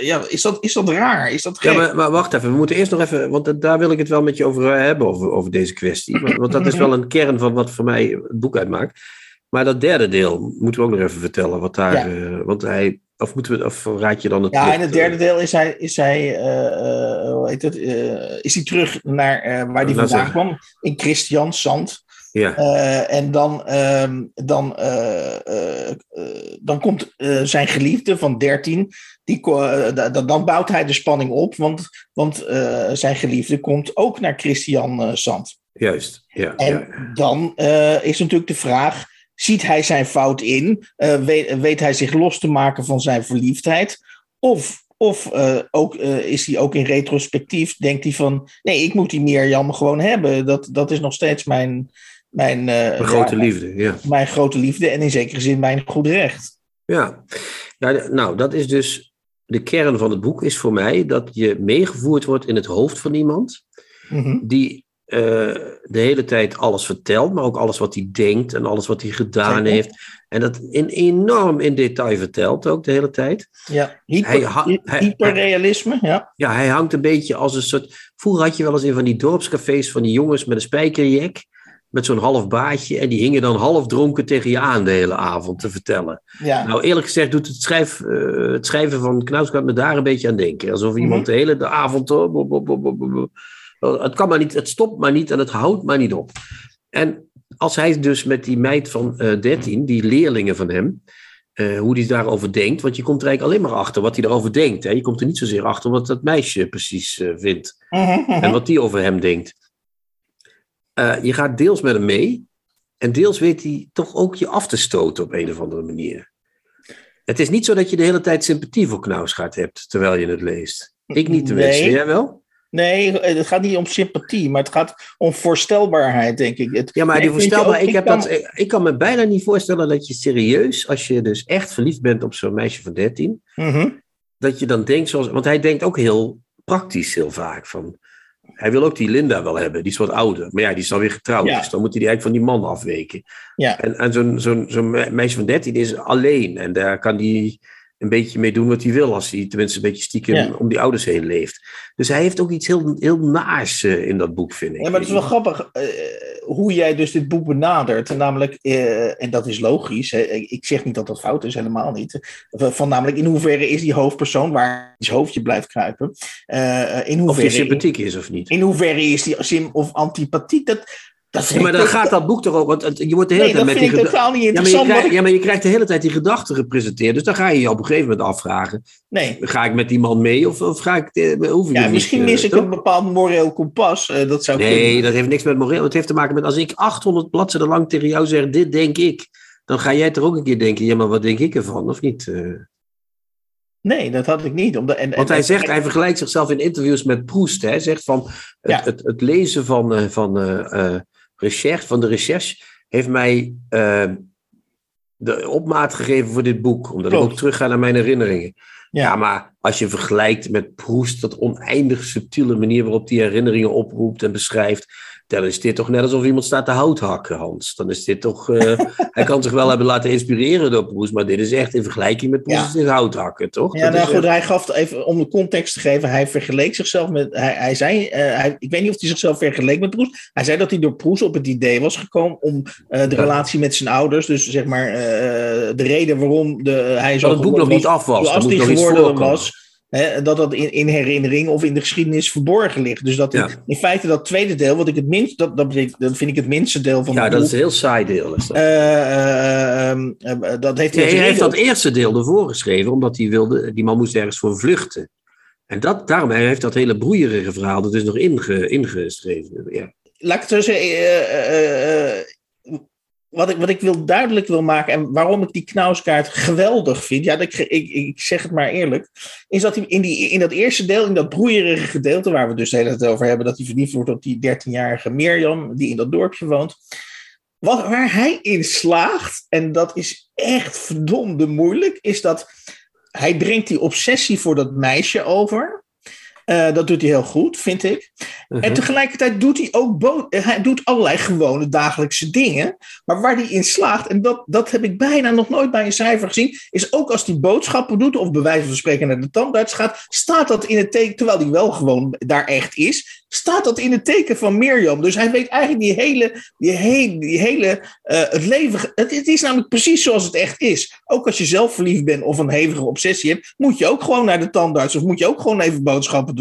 ja is, dat, is dat raar? Is dat ja, maar, maar, wacht even, we moeten eerst nog even, want daar wil ik het wel met je over hebben, over, over deze kwestie. Want, want dat is wel een kern van wat voor mij het boek uitmaakt. Maar dat derde deel moeten we ook nog even vertellen, wat daar, ja. uh, want hij, of, moeten we, of raad je dan het Ja, plot, in het derde deel is hij, is hij, uh, hoe heet het, uh, is hij terug naar waar hij vandaan kwam, in Christian Sand. Ja. Uh, en dan, uh, dan, uh, dan komt zijn geliefde van 13. Die, dan bouwt hij de spanning op, want, want zijn geliefde komt ook naar Christian Sand. Juist. Ja, en ja. dan is natuurlijk de vraag: ziet hij zijn fout in? Weet, weet, hij zich los te maken van zijn verliefdheid? Of, of ook, is hij ook in retrospectief, denkt hij van, nee, ik moet die Mirjam gewoon hebben. Dat, dat is nog steeds mijn... Mijn, mijn grote ja, liefde, ja. Mijn grote liefde en in zekere zin mijn goed recht. Ja, ja nou, dat is dus de kern van het boek is voor mij dat je meegevoerd wordt in het hoofd van iemand mm -hmm. die uh, de hele tijd alles vertelt, maar ook alles wat hij denkt en alles wat hij gedaan Zeker. heeft. En dat in, enorm in detail vertelt ook de hele tijd. Ja, hyper, hyperrealisme. Ja. ja, hij hangt een beetje als een soort. Vroeger had je wel eens in van die dorpscafés van die jongens met een spijkerjek. Met zo'n half baadje. En die hingen dan half dronken tegen je aan de hele avond te vertellen. Ja. Nou, eerlijk gezegd doet het, schrijf, uh, het schrijven van Knausgaard me daar een beetje aan denken. Alsof iemand mm -hmm. de hele de avond. Oh, het, kan maar niet, het stopt maar niet en het houdt maar niet op. En als hij dus met die meid van uh, 13, die leerlingen van hem, uh, hoe hij daarover denkt, want je komt er eigenlijk alleen maar achter wat hij erover denkt. Hè? Je komt er niet zozeer achter wat dat meisje precies uh, vindt uh -huh. en wat die over hem denkt. Eh, je gaat deels met hem mee en deels weet hij toch ook je af te stoten op een of andere manier. Het is niet zo dat je de hele tijd sympathie voor Knausgaard hebt terwijl je het leest. Ik niet tenminste, Nee. jij wel? Nee, het gaat niet om sympathie, maar het gaat om voorstelbaarheid, denk ik. Het, Ja, maar die ik vind je voorstelbaar, ook- ik, heb kan- dat, ik- ik kan me bijna niet voorstellen dat je serieus, als je dus echt verliefd bent op zo'n meisje van 13, Mhm. dat je dan denkt zoals, want hij denkt ook heel praktisch heel vaak van, hij wil ook die Linda wel hebben, die is wat ouder, maar ja, die is dan weer getrouwd, Ja. dus dan moet hij die eigenlijk van die man afweken. Ja. En, en zo'n zo'n zo'n me- meisje van 13 is alleen en daar kan hij een beetje mee doen wat hij wil, als hij tenminste een beetje stiekem Ja. om die ouders heen leeft. Dus hij heeft ook iets heel, heel naars eh, in dat boek, vind ik. Ja, maar het is wel grappig eh, hoe jij dus dit boek benadert. Namelijk, eh, en dat is logisch, hè, ik zeg niet dat dat fout is, helemaal niet. Van namelijk, in hoeverre is die hoofdpersoon, waar zijn hoofdje blijft kruipen, in Of hoeverre... je sympathiek is of niet. In hoeverre is die sim of antipathiek? Dat, dat Ja, maar dan gaat dat boek toch ook, want je wordt de hele Nee, tijd dat met vind die ik geda- totaal niet ja maar, je interessant. krijgt, ja, maar je krijgt de hele tijd die gedachten gepresenteerd. Dus dan ga je je op een gegeven moment afvragen: Nee, ga ik met die man mee of, of ga ik. Hoef ik ja, misschien eh, mis ik toch? een bepaald moreel kompas. eh, dat zou Nee, kunnen. dat heeft niks met moreel. Het heeft te maken met als ik 800 bladzijden lang tegen jou zeg: dit denk ik. Dan ga jij toch ook een keer denken: ja, maar wat denk ik ervan? Of niet? Eh, Nee, dat had ik niet. Omdat, en, Want hij zegt, hij vergelijkt zichzelf in interviews met Proest. Hij zegt van het, Ja. het, het lezen van, van, recherche, van de recherche heeft mij eh, de opmaat gegeven voor dit boek. Omdat ik ook terug ga naar mijn herinneringen. Ja. Ja, maar als je vergelijkt met Proest, dat oneindig subtiele manier waarop hij herinneringen oproept en beschrijft, dan is dit toch net alsof iemand staat te hout hakken, Hans. Dan is dit toch. eh, hij kan zich wel hebben laten inspireren door Proest, maar dit is echt in vergelijking met Proest Ja. is hout hakken, toch? Ja, Dat nou goed, echt- hij gaf even om de context te geven. Hij vergeleek zichzelf met. Hij, hij zei, eh, hij, ik weet niet of hij zichzelf vergeleek met Proes. Hij zei dat hij door Proes op het idee was gekomen om eh, de Ja. relatie met zijn ouders, dus zeg maar de reden waarom de, hij zo dat het boek nog geworden niet af was. was, als iets geworden was, hè, dat dat in, in herinnering of in de geschiedenis verborgen ligt. Dus dat in, Ja. in feite dat tweede deel, wat ik het minst, dat, dat, dat vind ik het minste deel van Ja, dat boek. is een heel saai deel. Is dat. Eh, eh, ehm, eh, dat heeft hij Nee, als hij heeft dat eerste deel ervoor geschreven, omdat hij wilde, die man moest ergens voor vluchten. En dat, daarom hij heeft dat hele broeierige verhaal, dat is nog inge, ingeschreven. Ja. laat ik het zo zeggen. Wat, ik, wat ik wil duidelijk wil maken en waarom ik die knauskaart geweldig vind, ja, ik, ik, ik zeg het maar eerlijk, is dat in, die, in dat eerste deel, in dat broeierige gedeelte, waar we dus de hele tijd over hebben, dat hij verliefd wordt op die 13-jarige Mirjam, die in dat dorpje woont. Wat, waar hij in slaagt, en dat is echt verdomde moeilijk, is dat hij brengt die obsessie voor dat meisje over. Eh, dat doet hij heel goed, vind ik. Mhm. En tegelijkertijd doet hij ook bo- hij doet allerlei gewone dagelijkse dingen. Maar waar hij in slaagt, en dat, dat heb ik bijna nog nooit bij een cijfer gezien, is ook als hij boodschappen doet, of bij wijze van spreken naar de tandarts gaat, staat dat in het teken, terwijl hij wel gewoon daar echt is, staat dat in het teken van Mirjam. Dus hij weet eigenlijk die hele, die hele, die hele eh, het leven. Het, het is namelijk precies zoals het echt is. Ook als je zelf verliefd bent of een hevige obsessie hebt, moet je ook gewoon naar de tandarts of moet je ook gewoon even boodschappen doen.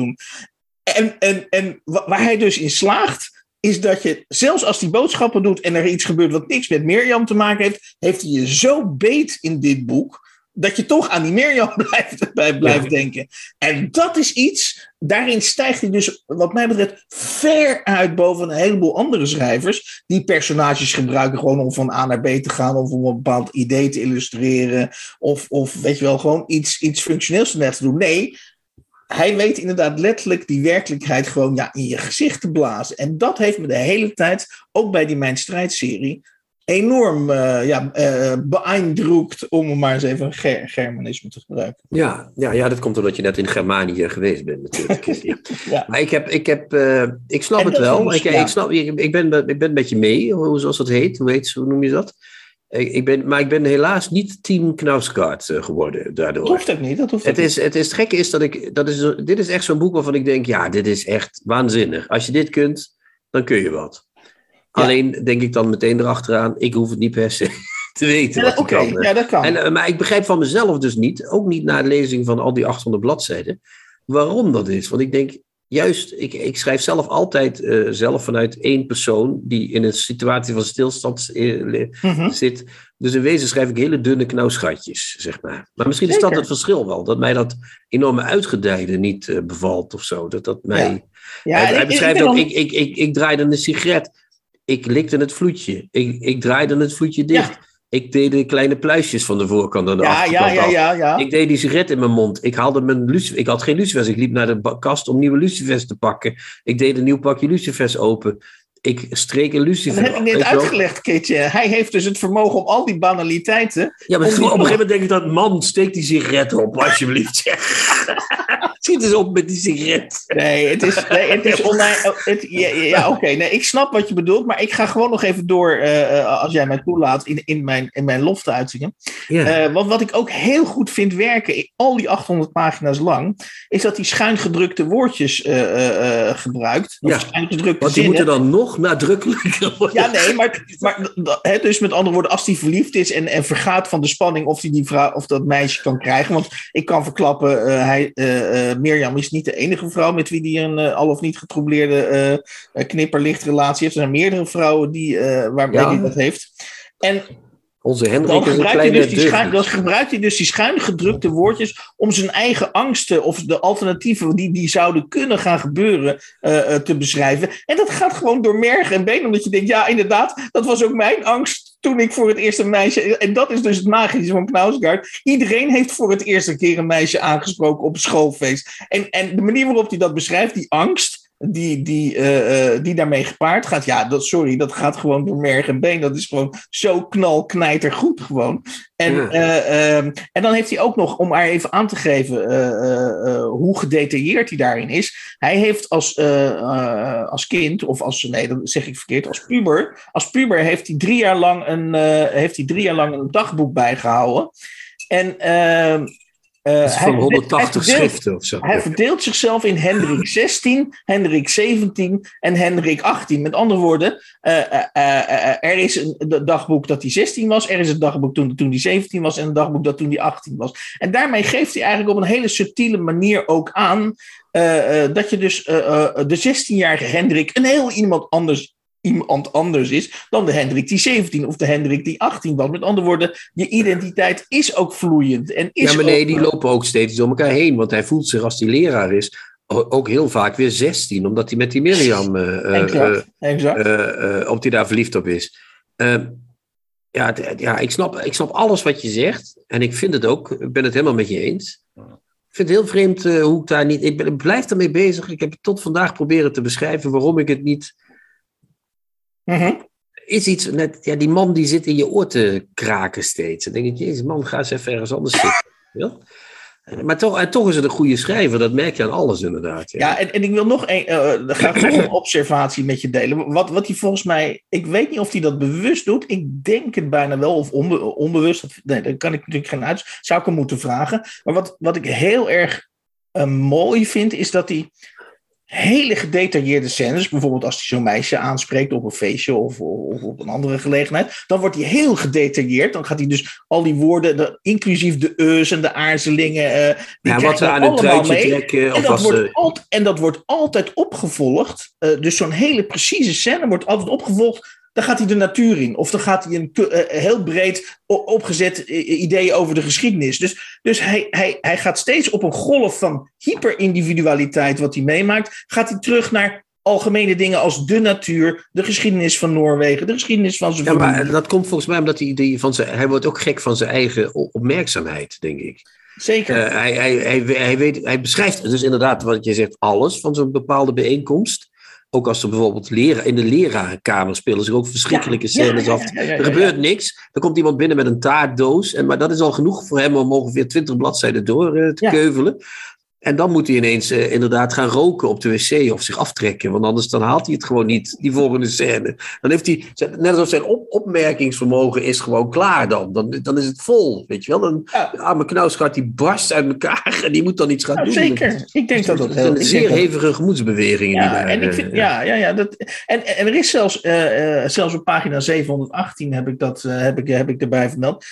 En, en, en wa- waar hij dus in slaagt, is dat je, zelfs als hij boodschappen doet en er iets gebeurt wat niks met Mirjam te maken heeft, heeft hij je zo beet in dit boek. dat je toch aan die Mirjam blijft, blijft denken. En dat is iets, daarin stijgt hij dus, wat mij betreft, ver uit boven een heleboel andere schrijvers. Die personages gebruiken gewoon om van A naar B te gaan, of om een bepaald idee te illustreren. Of, of weet je wel, gewoon iets, iets functioneels te doen. Nee, hij weet inderdaad letterlijk die werkelijkheid gewoon ja, in je gezicht te blazen. En dat heeft me de hele tijd, ook bij die Mijn Strijdserie, enorm uh, ja, uh, om maar eens even een ger Germanisme te gebruiken. Ja, ja, ja, dat komt omdat je net in Germanië geweest bent natuurlijk. ja. Maar ik, heb, ik, heb, uh, ik snap het wel. Ik, ja. ik, snap, ik, ik, ben, ik ben een beetje mee, hoe, zoals dat heet. Hoe, heet, hoe noem je dat? Ik ben, maar ik ben helaas niet team Knausgaard geworden daardoor. Dat hoeft ook niet. Dat hoeft het, is, het, is, het gekke is dat ik... Dat is, dit is echt zo'n boek waarvan ik denk... Ja, dit is echt waanzinnig. Als je dit kunt, dan kun je wat. Alleen denk ik dan meteen erachteraan, ik hoef het niet per se te weten. Ja, Oké, ja, dat kan. En, eh, maar ik begrijp van mezelf dus niet, ook niet na de lezing van al die 800 bladzijden, waarom dat is. Want ik denk, juist, ik, ik schrijf zelf altijd uh, zelf vanuit één persoon die in een situatie van stilstand uh, mm-hmm. zit. Dus in wezen schrijf ik hele dunne knauwschatjes, zeg maar. Maar misschien is dat het verschil wel, dat mij dat enorme uitgedijde niet uh, bevalt of zo. Dat dat mij... Ja. Ja, hij, hij ik, beschrijft ik ook, ik, ik, ik, ik draaide een sigaret ik likte het vloedje. Ik, ik draaide het vloedje dicht. Ik deed de kleine pluisjes van de voorkant en de ja, achterkant ja, ja, ja, ja, Ik deed die sigaret in mijn mond. Ik haalde mijn. Ik had geen lucifers. Ik liep naar de kast om nieuwe lucifers te pakken. Ik deed een nieuw pakje lucifers open. Ik streek een lucifer. Dat heb ik net uitgelegd, Kitje. Hij heeft dus het vermogen om al die banaliteiten... Ja, maar op een gegeven moment denk ik dat... Man, steek die sigaret op, alsjeblieft. Schiet eens op met die sigaret. Nee, het is, nee, het is online. Oh, het, ja, ja oké. Nee, ik snap wat je bedoelt, maar ik ga gewoon nog even door, uh, als jij mij toelaat, in, in mijn, in mijn lof te uitzingen. Ja. Uh, want wat ik ook heel goed vind werken, al die 800 pagina's lang, is dat hij schuingedrukte woordjes uh, gebruikt. Ja, schuingedrukte want die zinnen. moeten dan nog nadrukkelijker worden. Ja, nee, maar, maar hè, dus met andere woorden, als hij verliefd is en, en vergaat van de spanning of hij die vrouw of dat meisje kan krijgen. Want ik kan verklappen, hij Mirjam is niet de enige vrouw met wie die een uh, al of niet getroubleerde uh, knipperlichtrelatie heeft. Er zijn meerdere vrouwen die, waarmee ja. hij dat heeft. En onze Hendrik is een kleine dus die schuin, Dan gebruikt hij dus die schuin gedrukte woordjes om zijn eigen angsten of de alternatieven die, die zouden kunnen gaan gebeuren uh, te beschrijven. En dat gaat gewoon door merg en been, omdat je denkt, ja inderdaad, dat was ook mijn angst toen ik voor het eerst een meisje... En dat is dus het magische van Knausgaard. Iedereen heeft voor het eerst een keer een meisje aangesproken op een schoolfeest. En, en de manier waarop hij dat beschrijft, die angst die, die, uh, uh, die daarmee gepaard gaat. Ja, dat, sorry, dat gaat gewoon door merg en been. Dat is gewoon zo knalknijter goed gewoon. En, ja. uh, en dan heeft hij ook nog, om maar even aan te geven hoe gedetailleerd hij daarin is. Hij heeft als, als kind, of als, nee, dat zeg ik verkeerd, als puber. Als puber heeft hij drie jaar lang een, heeft hij drie jaar lang een dagboek bijgehouden. En uh, van 180 hij schriften of zo. Hij verdeelt zichzelf in Hendrik 16, Hendrik 17 en Hendrik 18. Met andere woorden, uh, uh, er is een dagboek dat hij 16 was, er is een dagboek toen, toen hij 17 was en een dagboek dat toen hij 18 was. En daarmee geeft hij eigenlijk op een hele subtiele manier ook aan dat je dus de 16-jarige Hendrik een heel iemand anders iemand anders is dan de Hendrik die 17 of de Hendrik die 18 was. Met andere woorden, je identiteit is ook vloeiend. En is ja, maar nee, die lopen ook steeds door elkaar heen. Want hij voelt zich als die leraar is ook heel vaak weer 16, omdat hij met die Mirjam, uh, exact, exact. Uh, op die daar verliefd op is. Ehm, ja, ja ik, snap, ik snap alles wat je zegt. En ik vind het ook, ik ben het helemaal met je eens. Ik vind het heel vreemd hoe ik daar niet. Ik, ben, ik blijf daarmee bezig. Ik heb tot vandaag proberen te beschrijven waarom ik het niet Mm Is iets net, ja, die man die zit in je oor te kraken steeds. Dan denk ik, jezus man, ga eens even ergens anders zitten. Ja? Maar toch, toch is het een goede schrijver, dat merk je aan alles inderdaad. Ja, ja en, en ik wil nog een, uh, nog een observatie met je delen. Wat, wat hij volgens mij, ik weet niet of hij dat bewust doet. Ik denk het bijna wel, of onbe, onbewust. Nee, dat kan ik natuurlijk geen uit. Zou ik hem moeten vragen. Maar wat, wat ik heel erg uh, mooi vind, is dat hij hele gedetailleerde scènes. Bijvoorbeeld als hij zo'n meisje aanspreekt op een feestje of, of, op een andere gelegenheid. Dan wordt hij heel gedetailleerd. Dan gaat hij dus al die woorden, de, inclusief de eus en de aarzelingen. Uh, die ja, wat we aan het truitje trekken. En dat, wordt altijd, en dat wordt altijd opgevolgd. Uh, dus zo'n hele precieze scène wordt altijd opgevolgd dan gaat hij de natuur in. Of dan gaat hij een eh, heel breed opgezet idee over de geschiedenis. Dus, dus hij, hij, hij gaat steeds op een golf van hyperindividualiteit, wat hij meemaakt, gaat hij terug naar algemene dingen als de natuur, de geschiedenis van Noorwegen, de geschiedenis van zijn Ja, maar dat komt volgens mij omdat hij, die van zijn, hij wordt ook gek van zijn eigen opmerkzaamheid, denk ik. Zeker. Uh, hij, hij, hij, hij, weet, hij beschrijft dus inderdaad wat je zegt, alles van zo'n bepaalde bijeenkomst. Ook als er bijvoorbeeld leren, in de lerarenkamer spelen zich ook verschrikkelijke scènes af. er gebeurt niks. Dan komt iemand binnen met een taartdoos. En, maar dat is al genoeg voor hem om ongeveer twintig bladzijden door uh, te keuvelen. En dan moet hij ineens uh, inderdaad gaan roken op de wc of zich aftrekken. Want anders dan haalt hij het gewoon niet, die volgende scène. Dan heeft hij, net alsof zijn op, opmerkingsvermogen is gewoon klaar dan. dan. Dan is het vol, weet je wel. Dan, ja. De arme knausgaard die barst uit elkaar en die moet dan iets gaan doen. Zeker, ik denk dat dat heel... een zeer hevige gemoedsbeweging. Ja, die daar, en ik vind, ja, ja, ja dat, en, en er is zelfs, uh, uh, zelfs op pagina 718 heb ik, dat, heb ik, heb ik erbij vermeld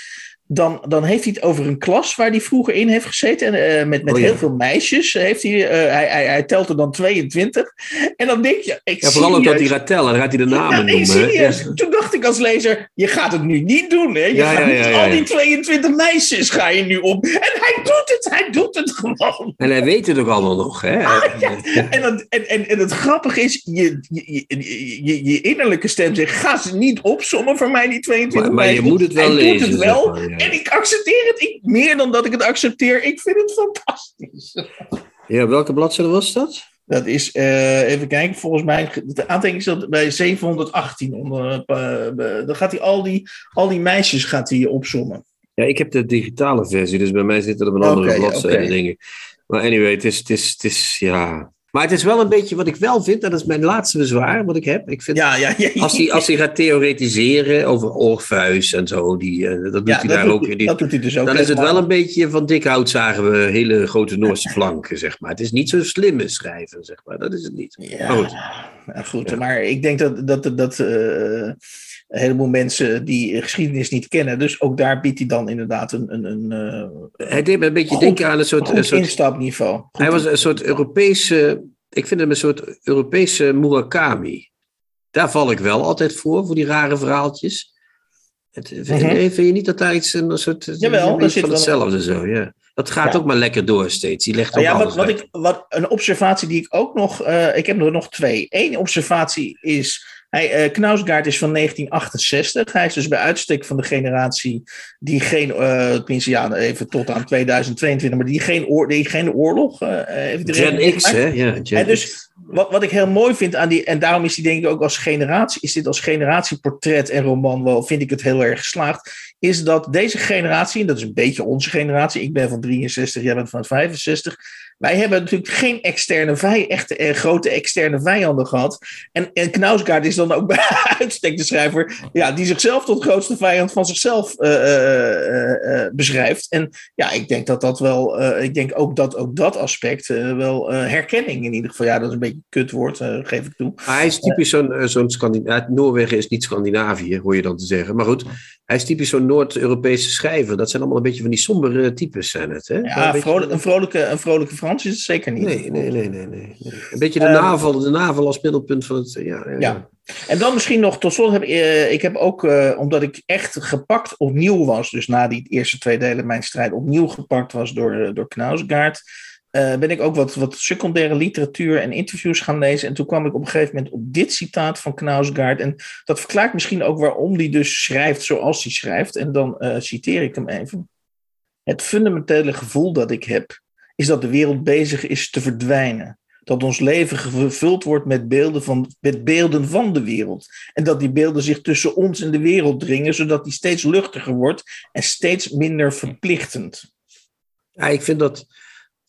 dan, dan heeft hij het over een klas waar hij vroeger in heeft gezeten. En, uh, met met oh, ja. heel veel meisjes. Heeft hij, uh, hij, hij, hij, telt er dan 22. En dan denk je. Ik ja, vooral ook dat hij gaat tellen. Dan gaat hij de namen ja, noemen. Serieus. Toen dacht ik als lezer: je gaat het nu niet doen. Hè? Je ja, gaat niet al die 22 meisjes ga je nu op. En hij doet het. Hij doet het gewoon. En hij weet het ook allemaal nog. Hè? Ah, en, dan, en, en, en het grappige is: je, je, je, je, innerlijke stem zegt: ga ze niet opzommen voor mij, die 22 maar, maar meisjes. je moet het wel hij lezen. Doet het wel. En ik accepteer het. Ik, meer dan dat ik het accepteer. Ik vind het fantastisch. Ja, welke bladzijde was dat? Dat is, uh, even kijken, volgens mij, de aantekening staat bij 718. Onder, uh, dan gaat hij al die, al die meisjes gaat hij opzommen. Ja, ik heb de digitale versie, dus bij mij zitten er een andere bladzijde dingen. Maar anyway, het is, het, is, het is, ja... Maar het is wel een beetje wat ik wel vind, en dat is mijn laatste bezwaar wat ik heb. Ik vind, Ja, ja, ja. als, hij, als hij gaat theoretiseren over Orpheus en zo, die, dat doet hij dat daar doet ook in. Die, dat doet hij dus ook. dan is het wel een beetje van dik hout zagen we hele grote Noorse flanken, zeg maar. Het is niet zo slimme schrijven, zeg maar. Dat is het niet. Ja, Maar goed. ja, goed. Ja. Maar ik denk dat, dat, dat eh, een heleboel mensen die geschiedenis niet kennen, dus ook daar biedt hij dan inderdaad een, een, een eh, Hij deed me een beetje Goed- denken aan een soort... een soort instapniveau. Goed hij was een soort Europese... Ik vind hem een soort Europese Murakami. Daar val ik wel altijd voor, voor die rare verhaaltjes. Het, vind, Mhm. nee, vind je niet dat daar iets een soort... Jawel, zit van hetzelfde zo, ja. Dat gaat Ja. ook maar lekker door steeds. Die legt ook Nou ja, wat, wat ik, wat, een observatie die ik ook nog. eh, ik heb er nog twee. Eén observatie is. Hij, eh Knausgaard is van 1968. Hij is dus bij uitstek van de generatie die geen, eh tenminste ja, even tot aan 2022, maar die geen, oor, die geen oorlog eh, heeft. Gen X, hè? Ja, Gen En dus wat, wat ik heel mooi vind aan die, en daarom is die denk ik ook als generatie, is dit als generatieportret en roman wel, vind ik het heel erg geslaagd, is dat deze generatie, en dat is een beetje onze generatie, ik ben van 63, jij bent van 65, wij hebben natuurlijk geen externe vij, echte eh, grote externe vijanden gehad. En, en Knausgaard is dan ook bij uitstek de schrijver ja, die zichzelf tot grootste vijand van zichzelf eh, eh, eh, beschrijft. En ja, ik denk dat dat wel, ik denk ook dat ook dat aspect wel herkenning in ieder geval, ja, dat is een beetje een kutwoord, geef ik toe. Hij is typisch zo'n zo'n Scandinavië. Noorwegen is niet Scandinavië, hoor je dan te zeggen. Maar goed, hij is typisch zo'n Noord-Europese schrijver. Dat zijn allemaal een beetje van die sombere types, zijn het. Hè? Ja, een, beetje- vrolijk, een, vrolijke, een vrolijke Frans is het zeker niet. Nee, nee, nee, nee, nee. Een beetje de, Ehm, navel, de navel als middelpunt van het. Ja, ja, ja. Ja. En dan misschien nog tot slot heb eh, ik heb ook, eh, omdat ik echt gepakt opnieuw was, dus na die eerste twee delen mijn strijd opnieuw gepakt was door, eh, door Knausgaard, eh, ben ik ook wat, wat secundaire literatuur en interviews gaan lezen. En toen kwam ik op een gegeven moment op dit citaat van Knausgaard. En dat verklaart misschien ook waarom hij dus schrijft zoals hij schrijft. En dan eh, citeer ik hem even. Het fundamentele gevoel dat ik heb, is dat de wereld bezig is te verdwijnen dat ons leven gevuld wordt met beelden, van, met beelden van de wereld. En dat die beelden zich tussen ons en de wereld dringen, zodat die steeds luchtiger wordt en steeds minder verplichtend. Ja, ik vind dat.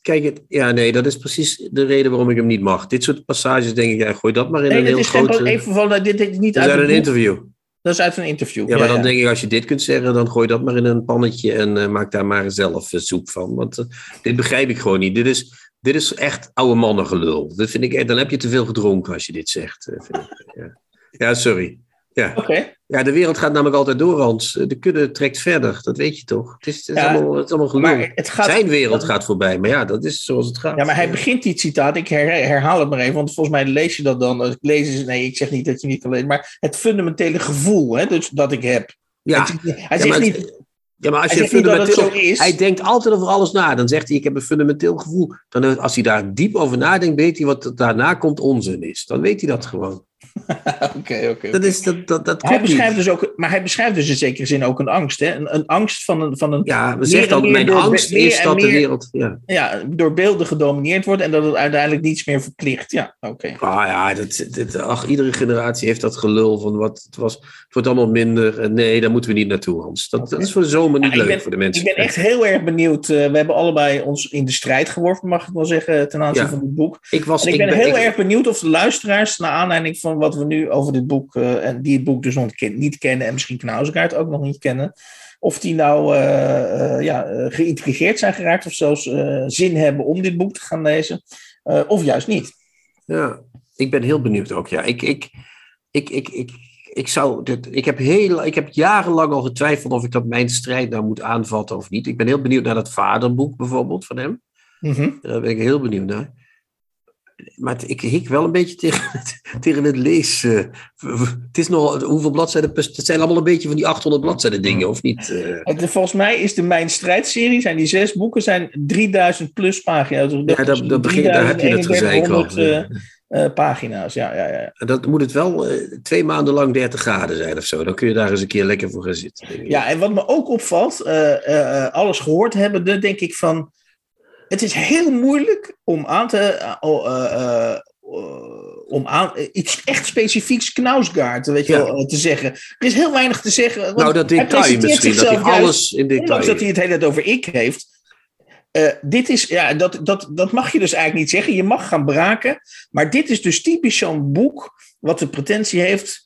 Kijk, het, ja, nee, dat is precies de reden waarom ik hem niet mag. Dit soort passages denk ik, ja, gooi dat maar in Nee, een dit heel grote. even van, dit, dit is niet Dat uit is uit het een interview. Dat is uit een interview. Ja, maar dan denk ik, als je dit kunt zeggen, dan gooi dat maar in een pannetje en eh, maak daar maar zelf eh, soep van. Want eh, dit begrijp ik gewoon niet. Dit is, dit is echt oude mannengelul. Dat vind ik, dan heb je te veel gedronken als je dit zegt. eh, vind ik. Ja. ja, sorry. Ja. Oké. ja, de wereld gaat namelijk altijd door, Hans. De kudde trekt verder, dat weet je toch? Het is, het is Ja, allemaal, het. Zijn wereld gaat voorbij, maar ja, dat is zoals het gaat. Ja, maar hij begint die citaat. Ik her- herhaal het maar even, want volgens mij lees je dat dan. Nee, ik zeg niet dat je niet kan lezen, maar het fundamentele gevoel hè, dus, dat ik heb. ja. Hij zegt niet- hij Ja, zegt maar het- niet. Ja, maar als Hij je fundamenteel... Hij denkt altijd over alles na. Dan zegt hij, ik heb een fundamenteel gevoel. Dan, als hij daar diep over nadenkt, weet hij wat daarna komt onzin is. Dan weet hij dat gewoon. Oké, oké. Dat is, dat, dat, dat Hij beschrijft dus ook, maar hij beschrijft dus in zekere zin ook een angst. Hè? Een, een angst van een, van een Ja, we meer zegt en al, meer mijn door- angst meer is dat de meer- wereld... Ja. ja, door beelden gedomineerd wordt en dat het uiteindelijk niets meer verplicht. Ja, oké. Ah ja, dat, dat, ach, iedere generatie heeft dat gelul van wat het was. Het wordt allemaal minder. En nee, daar moeten we niet naartoe, Hans. Dat, dat is voor de zomer niet Ja, leuk ben- voor de mensen. Ik ben echt heel erg benieuwd. eh, we hebben allebei ons in de strijd geworpen, mag ik wel zeggen, ten aanzien Ja. van dit boek. Ik, was, En ik ben, heel ik- erg benieuwd of de luisteraars, naar aanleiding van wat we nu over dit boek, eh, en die het boek dus ken- niet kennen en misschien Knausegaard ook nog niet kennen, of die nou eh, eh, ja, geïntrigeerd zijn geraakt of zelfs zin hebben om dit boek te gaan lezen, of juist niet. Ja, ik ben heel benieuwd ook. Ja, ik, ik, ik, ik, ik, ik, zou dit, ik, heb heel, ik heb jarenlang al getwijfeld of ik dat mijn strijd nou moet aanvatten of niet. Ik ben heel benieuwd naar dat vaderboek bijvoorbeeld van hem. Mhm. Daar ben ik heel benieuwd naar. Maar ik hik wel een beetje tegen het, tegen het lezen. Het is nog, hoeveel bladzijden? Het zijn allemaal een beetje van die 800 bladzijden dingen, of niet? Eh, Het, volgens mij is de Mijn Strijdserie, zijn die zes boeken, zijn 3000 plus pagina's. Dus Ja, daar, daar, begin, daar heb je het gezeik al. 3100, eh, eh, pagina's, ja, ja, ja. Dat moet het wel eh, twee maanden lang 30 graden zijn of zo. Dan kun je daar eens een keer lekker voor gaan zitten. Ja, en wat me ook opvalt, eh, eh, eh, alles gehoord hebbende, denk ik van. Het is heel moeilijk om aan te. eh, oh, eh, eh, om aan, iets echt specifieks Knausgaard weet je Ja. wel, te zeggen. Er is heel weinig te zeggen. nou, dat detail misschien. Dat hij alles in detail Ondanks dat hij het hele tijd over ik heeft. Dit is, ja, dat, dat, dat mag je dus eigenlijk niet zeggen. Je mag gaan braken. Maar dit is dus typisch zo'n boek. wat de pretentie heeft.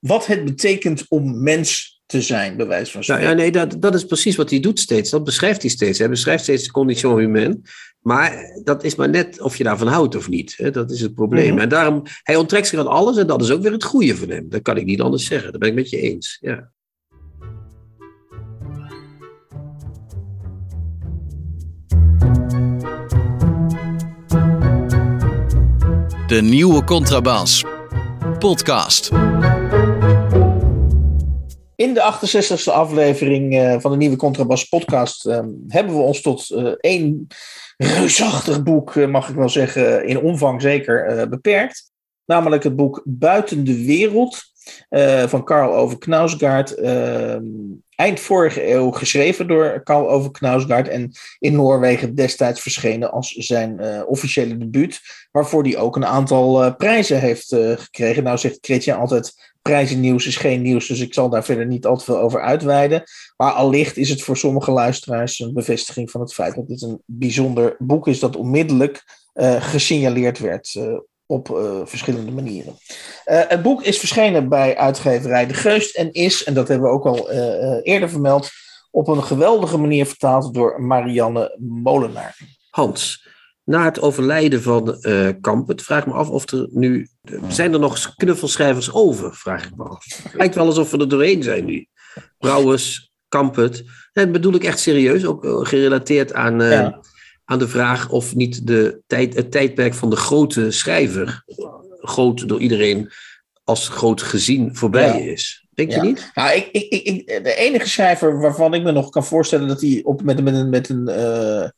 wat het betekent om mens te zijn, bij wijze van Nou, spreken. ja, nee, dat, dat is precies wat hij doet steeds. Dat beschrijft hij steeds. Hij beschrijft steeds de condition humaine. Maar dat is maar net of je daarvan houdt of niet. Hè? Dat is het probleem. Mhm. En daarom, hij onttrekt zich aan alles en dat is ook weer het goede van hem. Dat kan ik niet anders zeggen. Dat ben ik met je eens. Ja. De nieuwe Contrabas. Podcast. In de 68e aflevering eh, van de nieuwe Contrabas podcast eh, hebben we ons tot eh, één reusachtig boek, eh, mag ik wel zeggen, in omvang zeker, beperkt. Namelijk het boek Buiten de Wereld van Karl Ove Knausgaard. eh, eind vorige eeuw geschreven door Karl Ove Knausgaard en in Noorwegen destijds verschenen als zijn officiële debuut. Waarvoor hij ook een aantal prijzen heeft gekregen. Nou zegt Chrétien altijd prijzennieuws is geen nieuws, dus ik zal daar verder niet al te veel over uitweiden. Maar allicht is het voor sommige luisteraars een bevestiging van het feit dat dit een bijzonder boek is dat onmiddellijk eh, gesignaleerd werd eh, op eh, verschillende manieren. Het boek is verschenen bij uitgeverij De Geust en is, en dat hebben we ook al eerder vermeld, op een geweldige manier vertaald door Marianne Molenaar. Hans, na het overlijden van eh Kamp, het vraag me af of er nu. Zijn er nog knuffelschrijvers over? Vraag ik me af. Het lijkt wel alsof we er doorheen zijn nu. Brouwers, Kampert. Dat bedoel ik echt serieus, ook eh, gerelateerd aan, eh, Ja. aan de vraag of niet de tijd, het tijdperk van de grote schrijver, groot door iedereen als groot gezien, voorbij Ja. is. Denk Ja. je niet? Nou, ik, ik, ik, de enige schrijver waarvan ik me nog kan voorstellen dat hij op, met, met een, met een eh,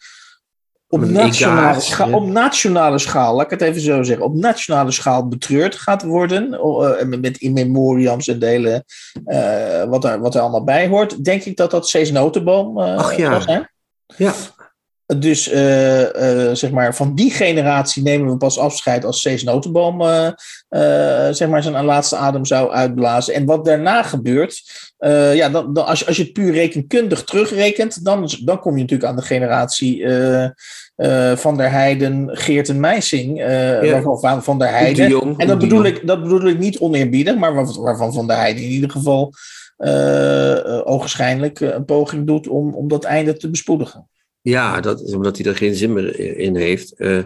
op, nationale schaal, op nationale schaal, laat ik het even zo zeggen, op nationale schaal betreurd gaat worden, eh, met- in memoriams en delen, eh, wat, er, wat er allemaal bij hoort, denk ik dat dat Cees Notenboom eh Ach ja. zijn. Ja. Dus eh, eh, zeg maar, van die generatie nemen we pas afscheid als Cees Notenboom eh, zeg maar zijn laatste adem zou uitblazen. En wat daarna gebeurt, ja, dan, dan, als, je, als je het puur rekenkundig terugrekent, dan, dan kom je natuurlijk aan de generatie Van der Heijden, Geert en Meijsing, eh, Ja. waarvan Van, van der de Heijden. Jong, En dat bedoel, ik, dat bedoel ik niet oneerbiedig, maar waar- waarvan Van der Heijden in ieder geval ogenschijnlijk een poging doet om, om dat einde te bespoedigen. Ja, dat is omdat hij er geen zin meer in heeft. Eh,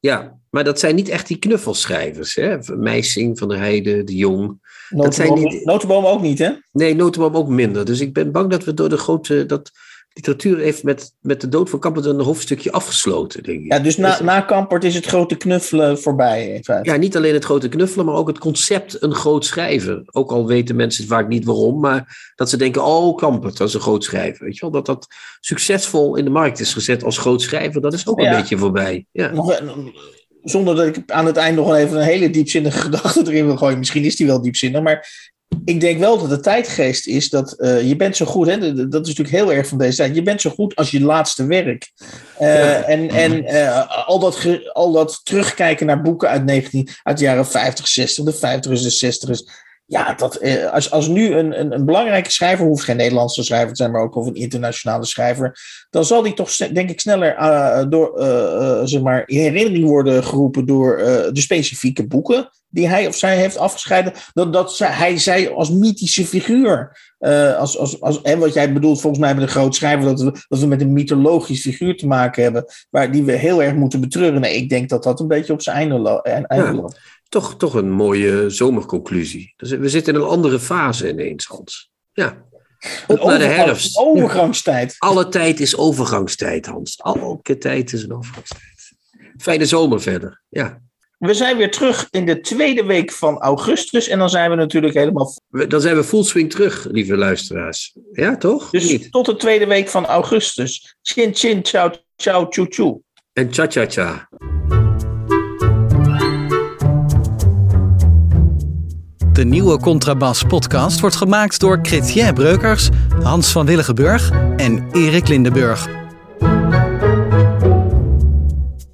ja, maar dat zijn niet echt die knuffelschrijvers. Hè? Meising, Van der Heijden, De Jong. dat zijn Notenboom, niet, notenboom ook niet, hè? nee, notenboom ook minder. Dus ik ben bang dat we door de grote... Dat literatuur heeft met, met de dood van Kampert een hoofdstukje afgesloten, denk ik. Ja, dus na, na Kampert is het grote knuffelen voorbij. in feite. Ja, niet alleen het grote knuffelen, maar ook het concept een groot schrijver. Ook al weten mensen vaak niet waarom, maar dat ze denken, oh, Kampert, dat is een groot schrijver. Weet je wel, dat dat succesvol in de markt is gezet als groot schrijver, dat is ook een beetje voorbij. Ja. Nog, een- zonder dat ik aan het eind nog wel even een hele diepzinnige gedachte erin wil gooien. Misschien is die wel diepzinnig, maar ik denk wel dat de tijdgeest is dat eh, je bent zo goed, hè, dat is natuurlijk heel erg van deze tijd, je bent zo goed als je laatste werk. Eh, Ja. En, en eh, al, dat ge- al dat terugkijken naar boeken uit, 19, uit de jaren 50, 60, de 50 de 60 ja, dat, als, als nu een, een, een belangrijke schrijver, hoeft geen Nederlandse schrijver te zijn, maar ook of een internationale schrijver, dan zal die toch, denk ik, sneller door, zeg maar, in herinnering worden geroepen door de specifieke boeken die hij of zij heeft afgescheiden, dan dat zij, hij zij als mythische figuur, eh, als, als, als, en wat jij bedoelt volgens mij met een groot schrijver, dat we, dat we met een mythologisch figuur te maken hebben, waar die we heel erg moeten betreuren. Nee, ik denk dat dat een beetje op zijn einde, lo- einde Ja. loopt. Toch, toch een mooie zomerconclusie. Dus we zitten in een andere fase ineens, Hans. Ja. Op naar de herfst. overgangstijd. Alle tijd is overgangstijd, Hans. Elke tijd is een overgangstijd. Fijne zomer verder. Ja. We zijn weer terug in de tweede week van augustus. En dan zijn we natuurlijk helemaal. Dan zijn we full swing terug, lieve luisteraars. Ja, toch? Dus Niet? tot de tweede week van augustus. Chin chin, ciao, ciao, tjoe tjoe. En cha-cha-cha. De nieuwe Contrabas podcast wordt gemaakt door Chrétien Breukers, Hans van Willigenburg en Erik Lindenburg.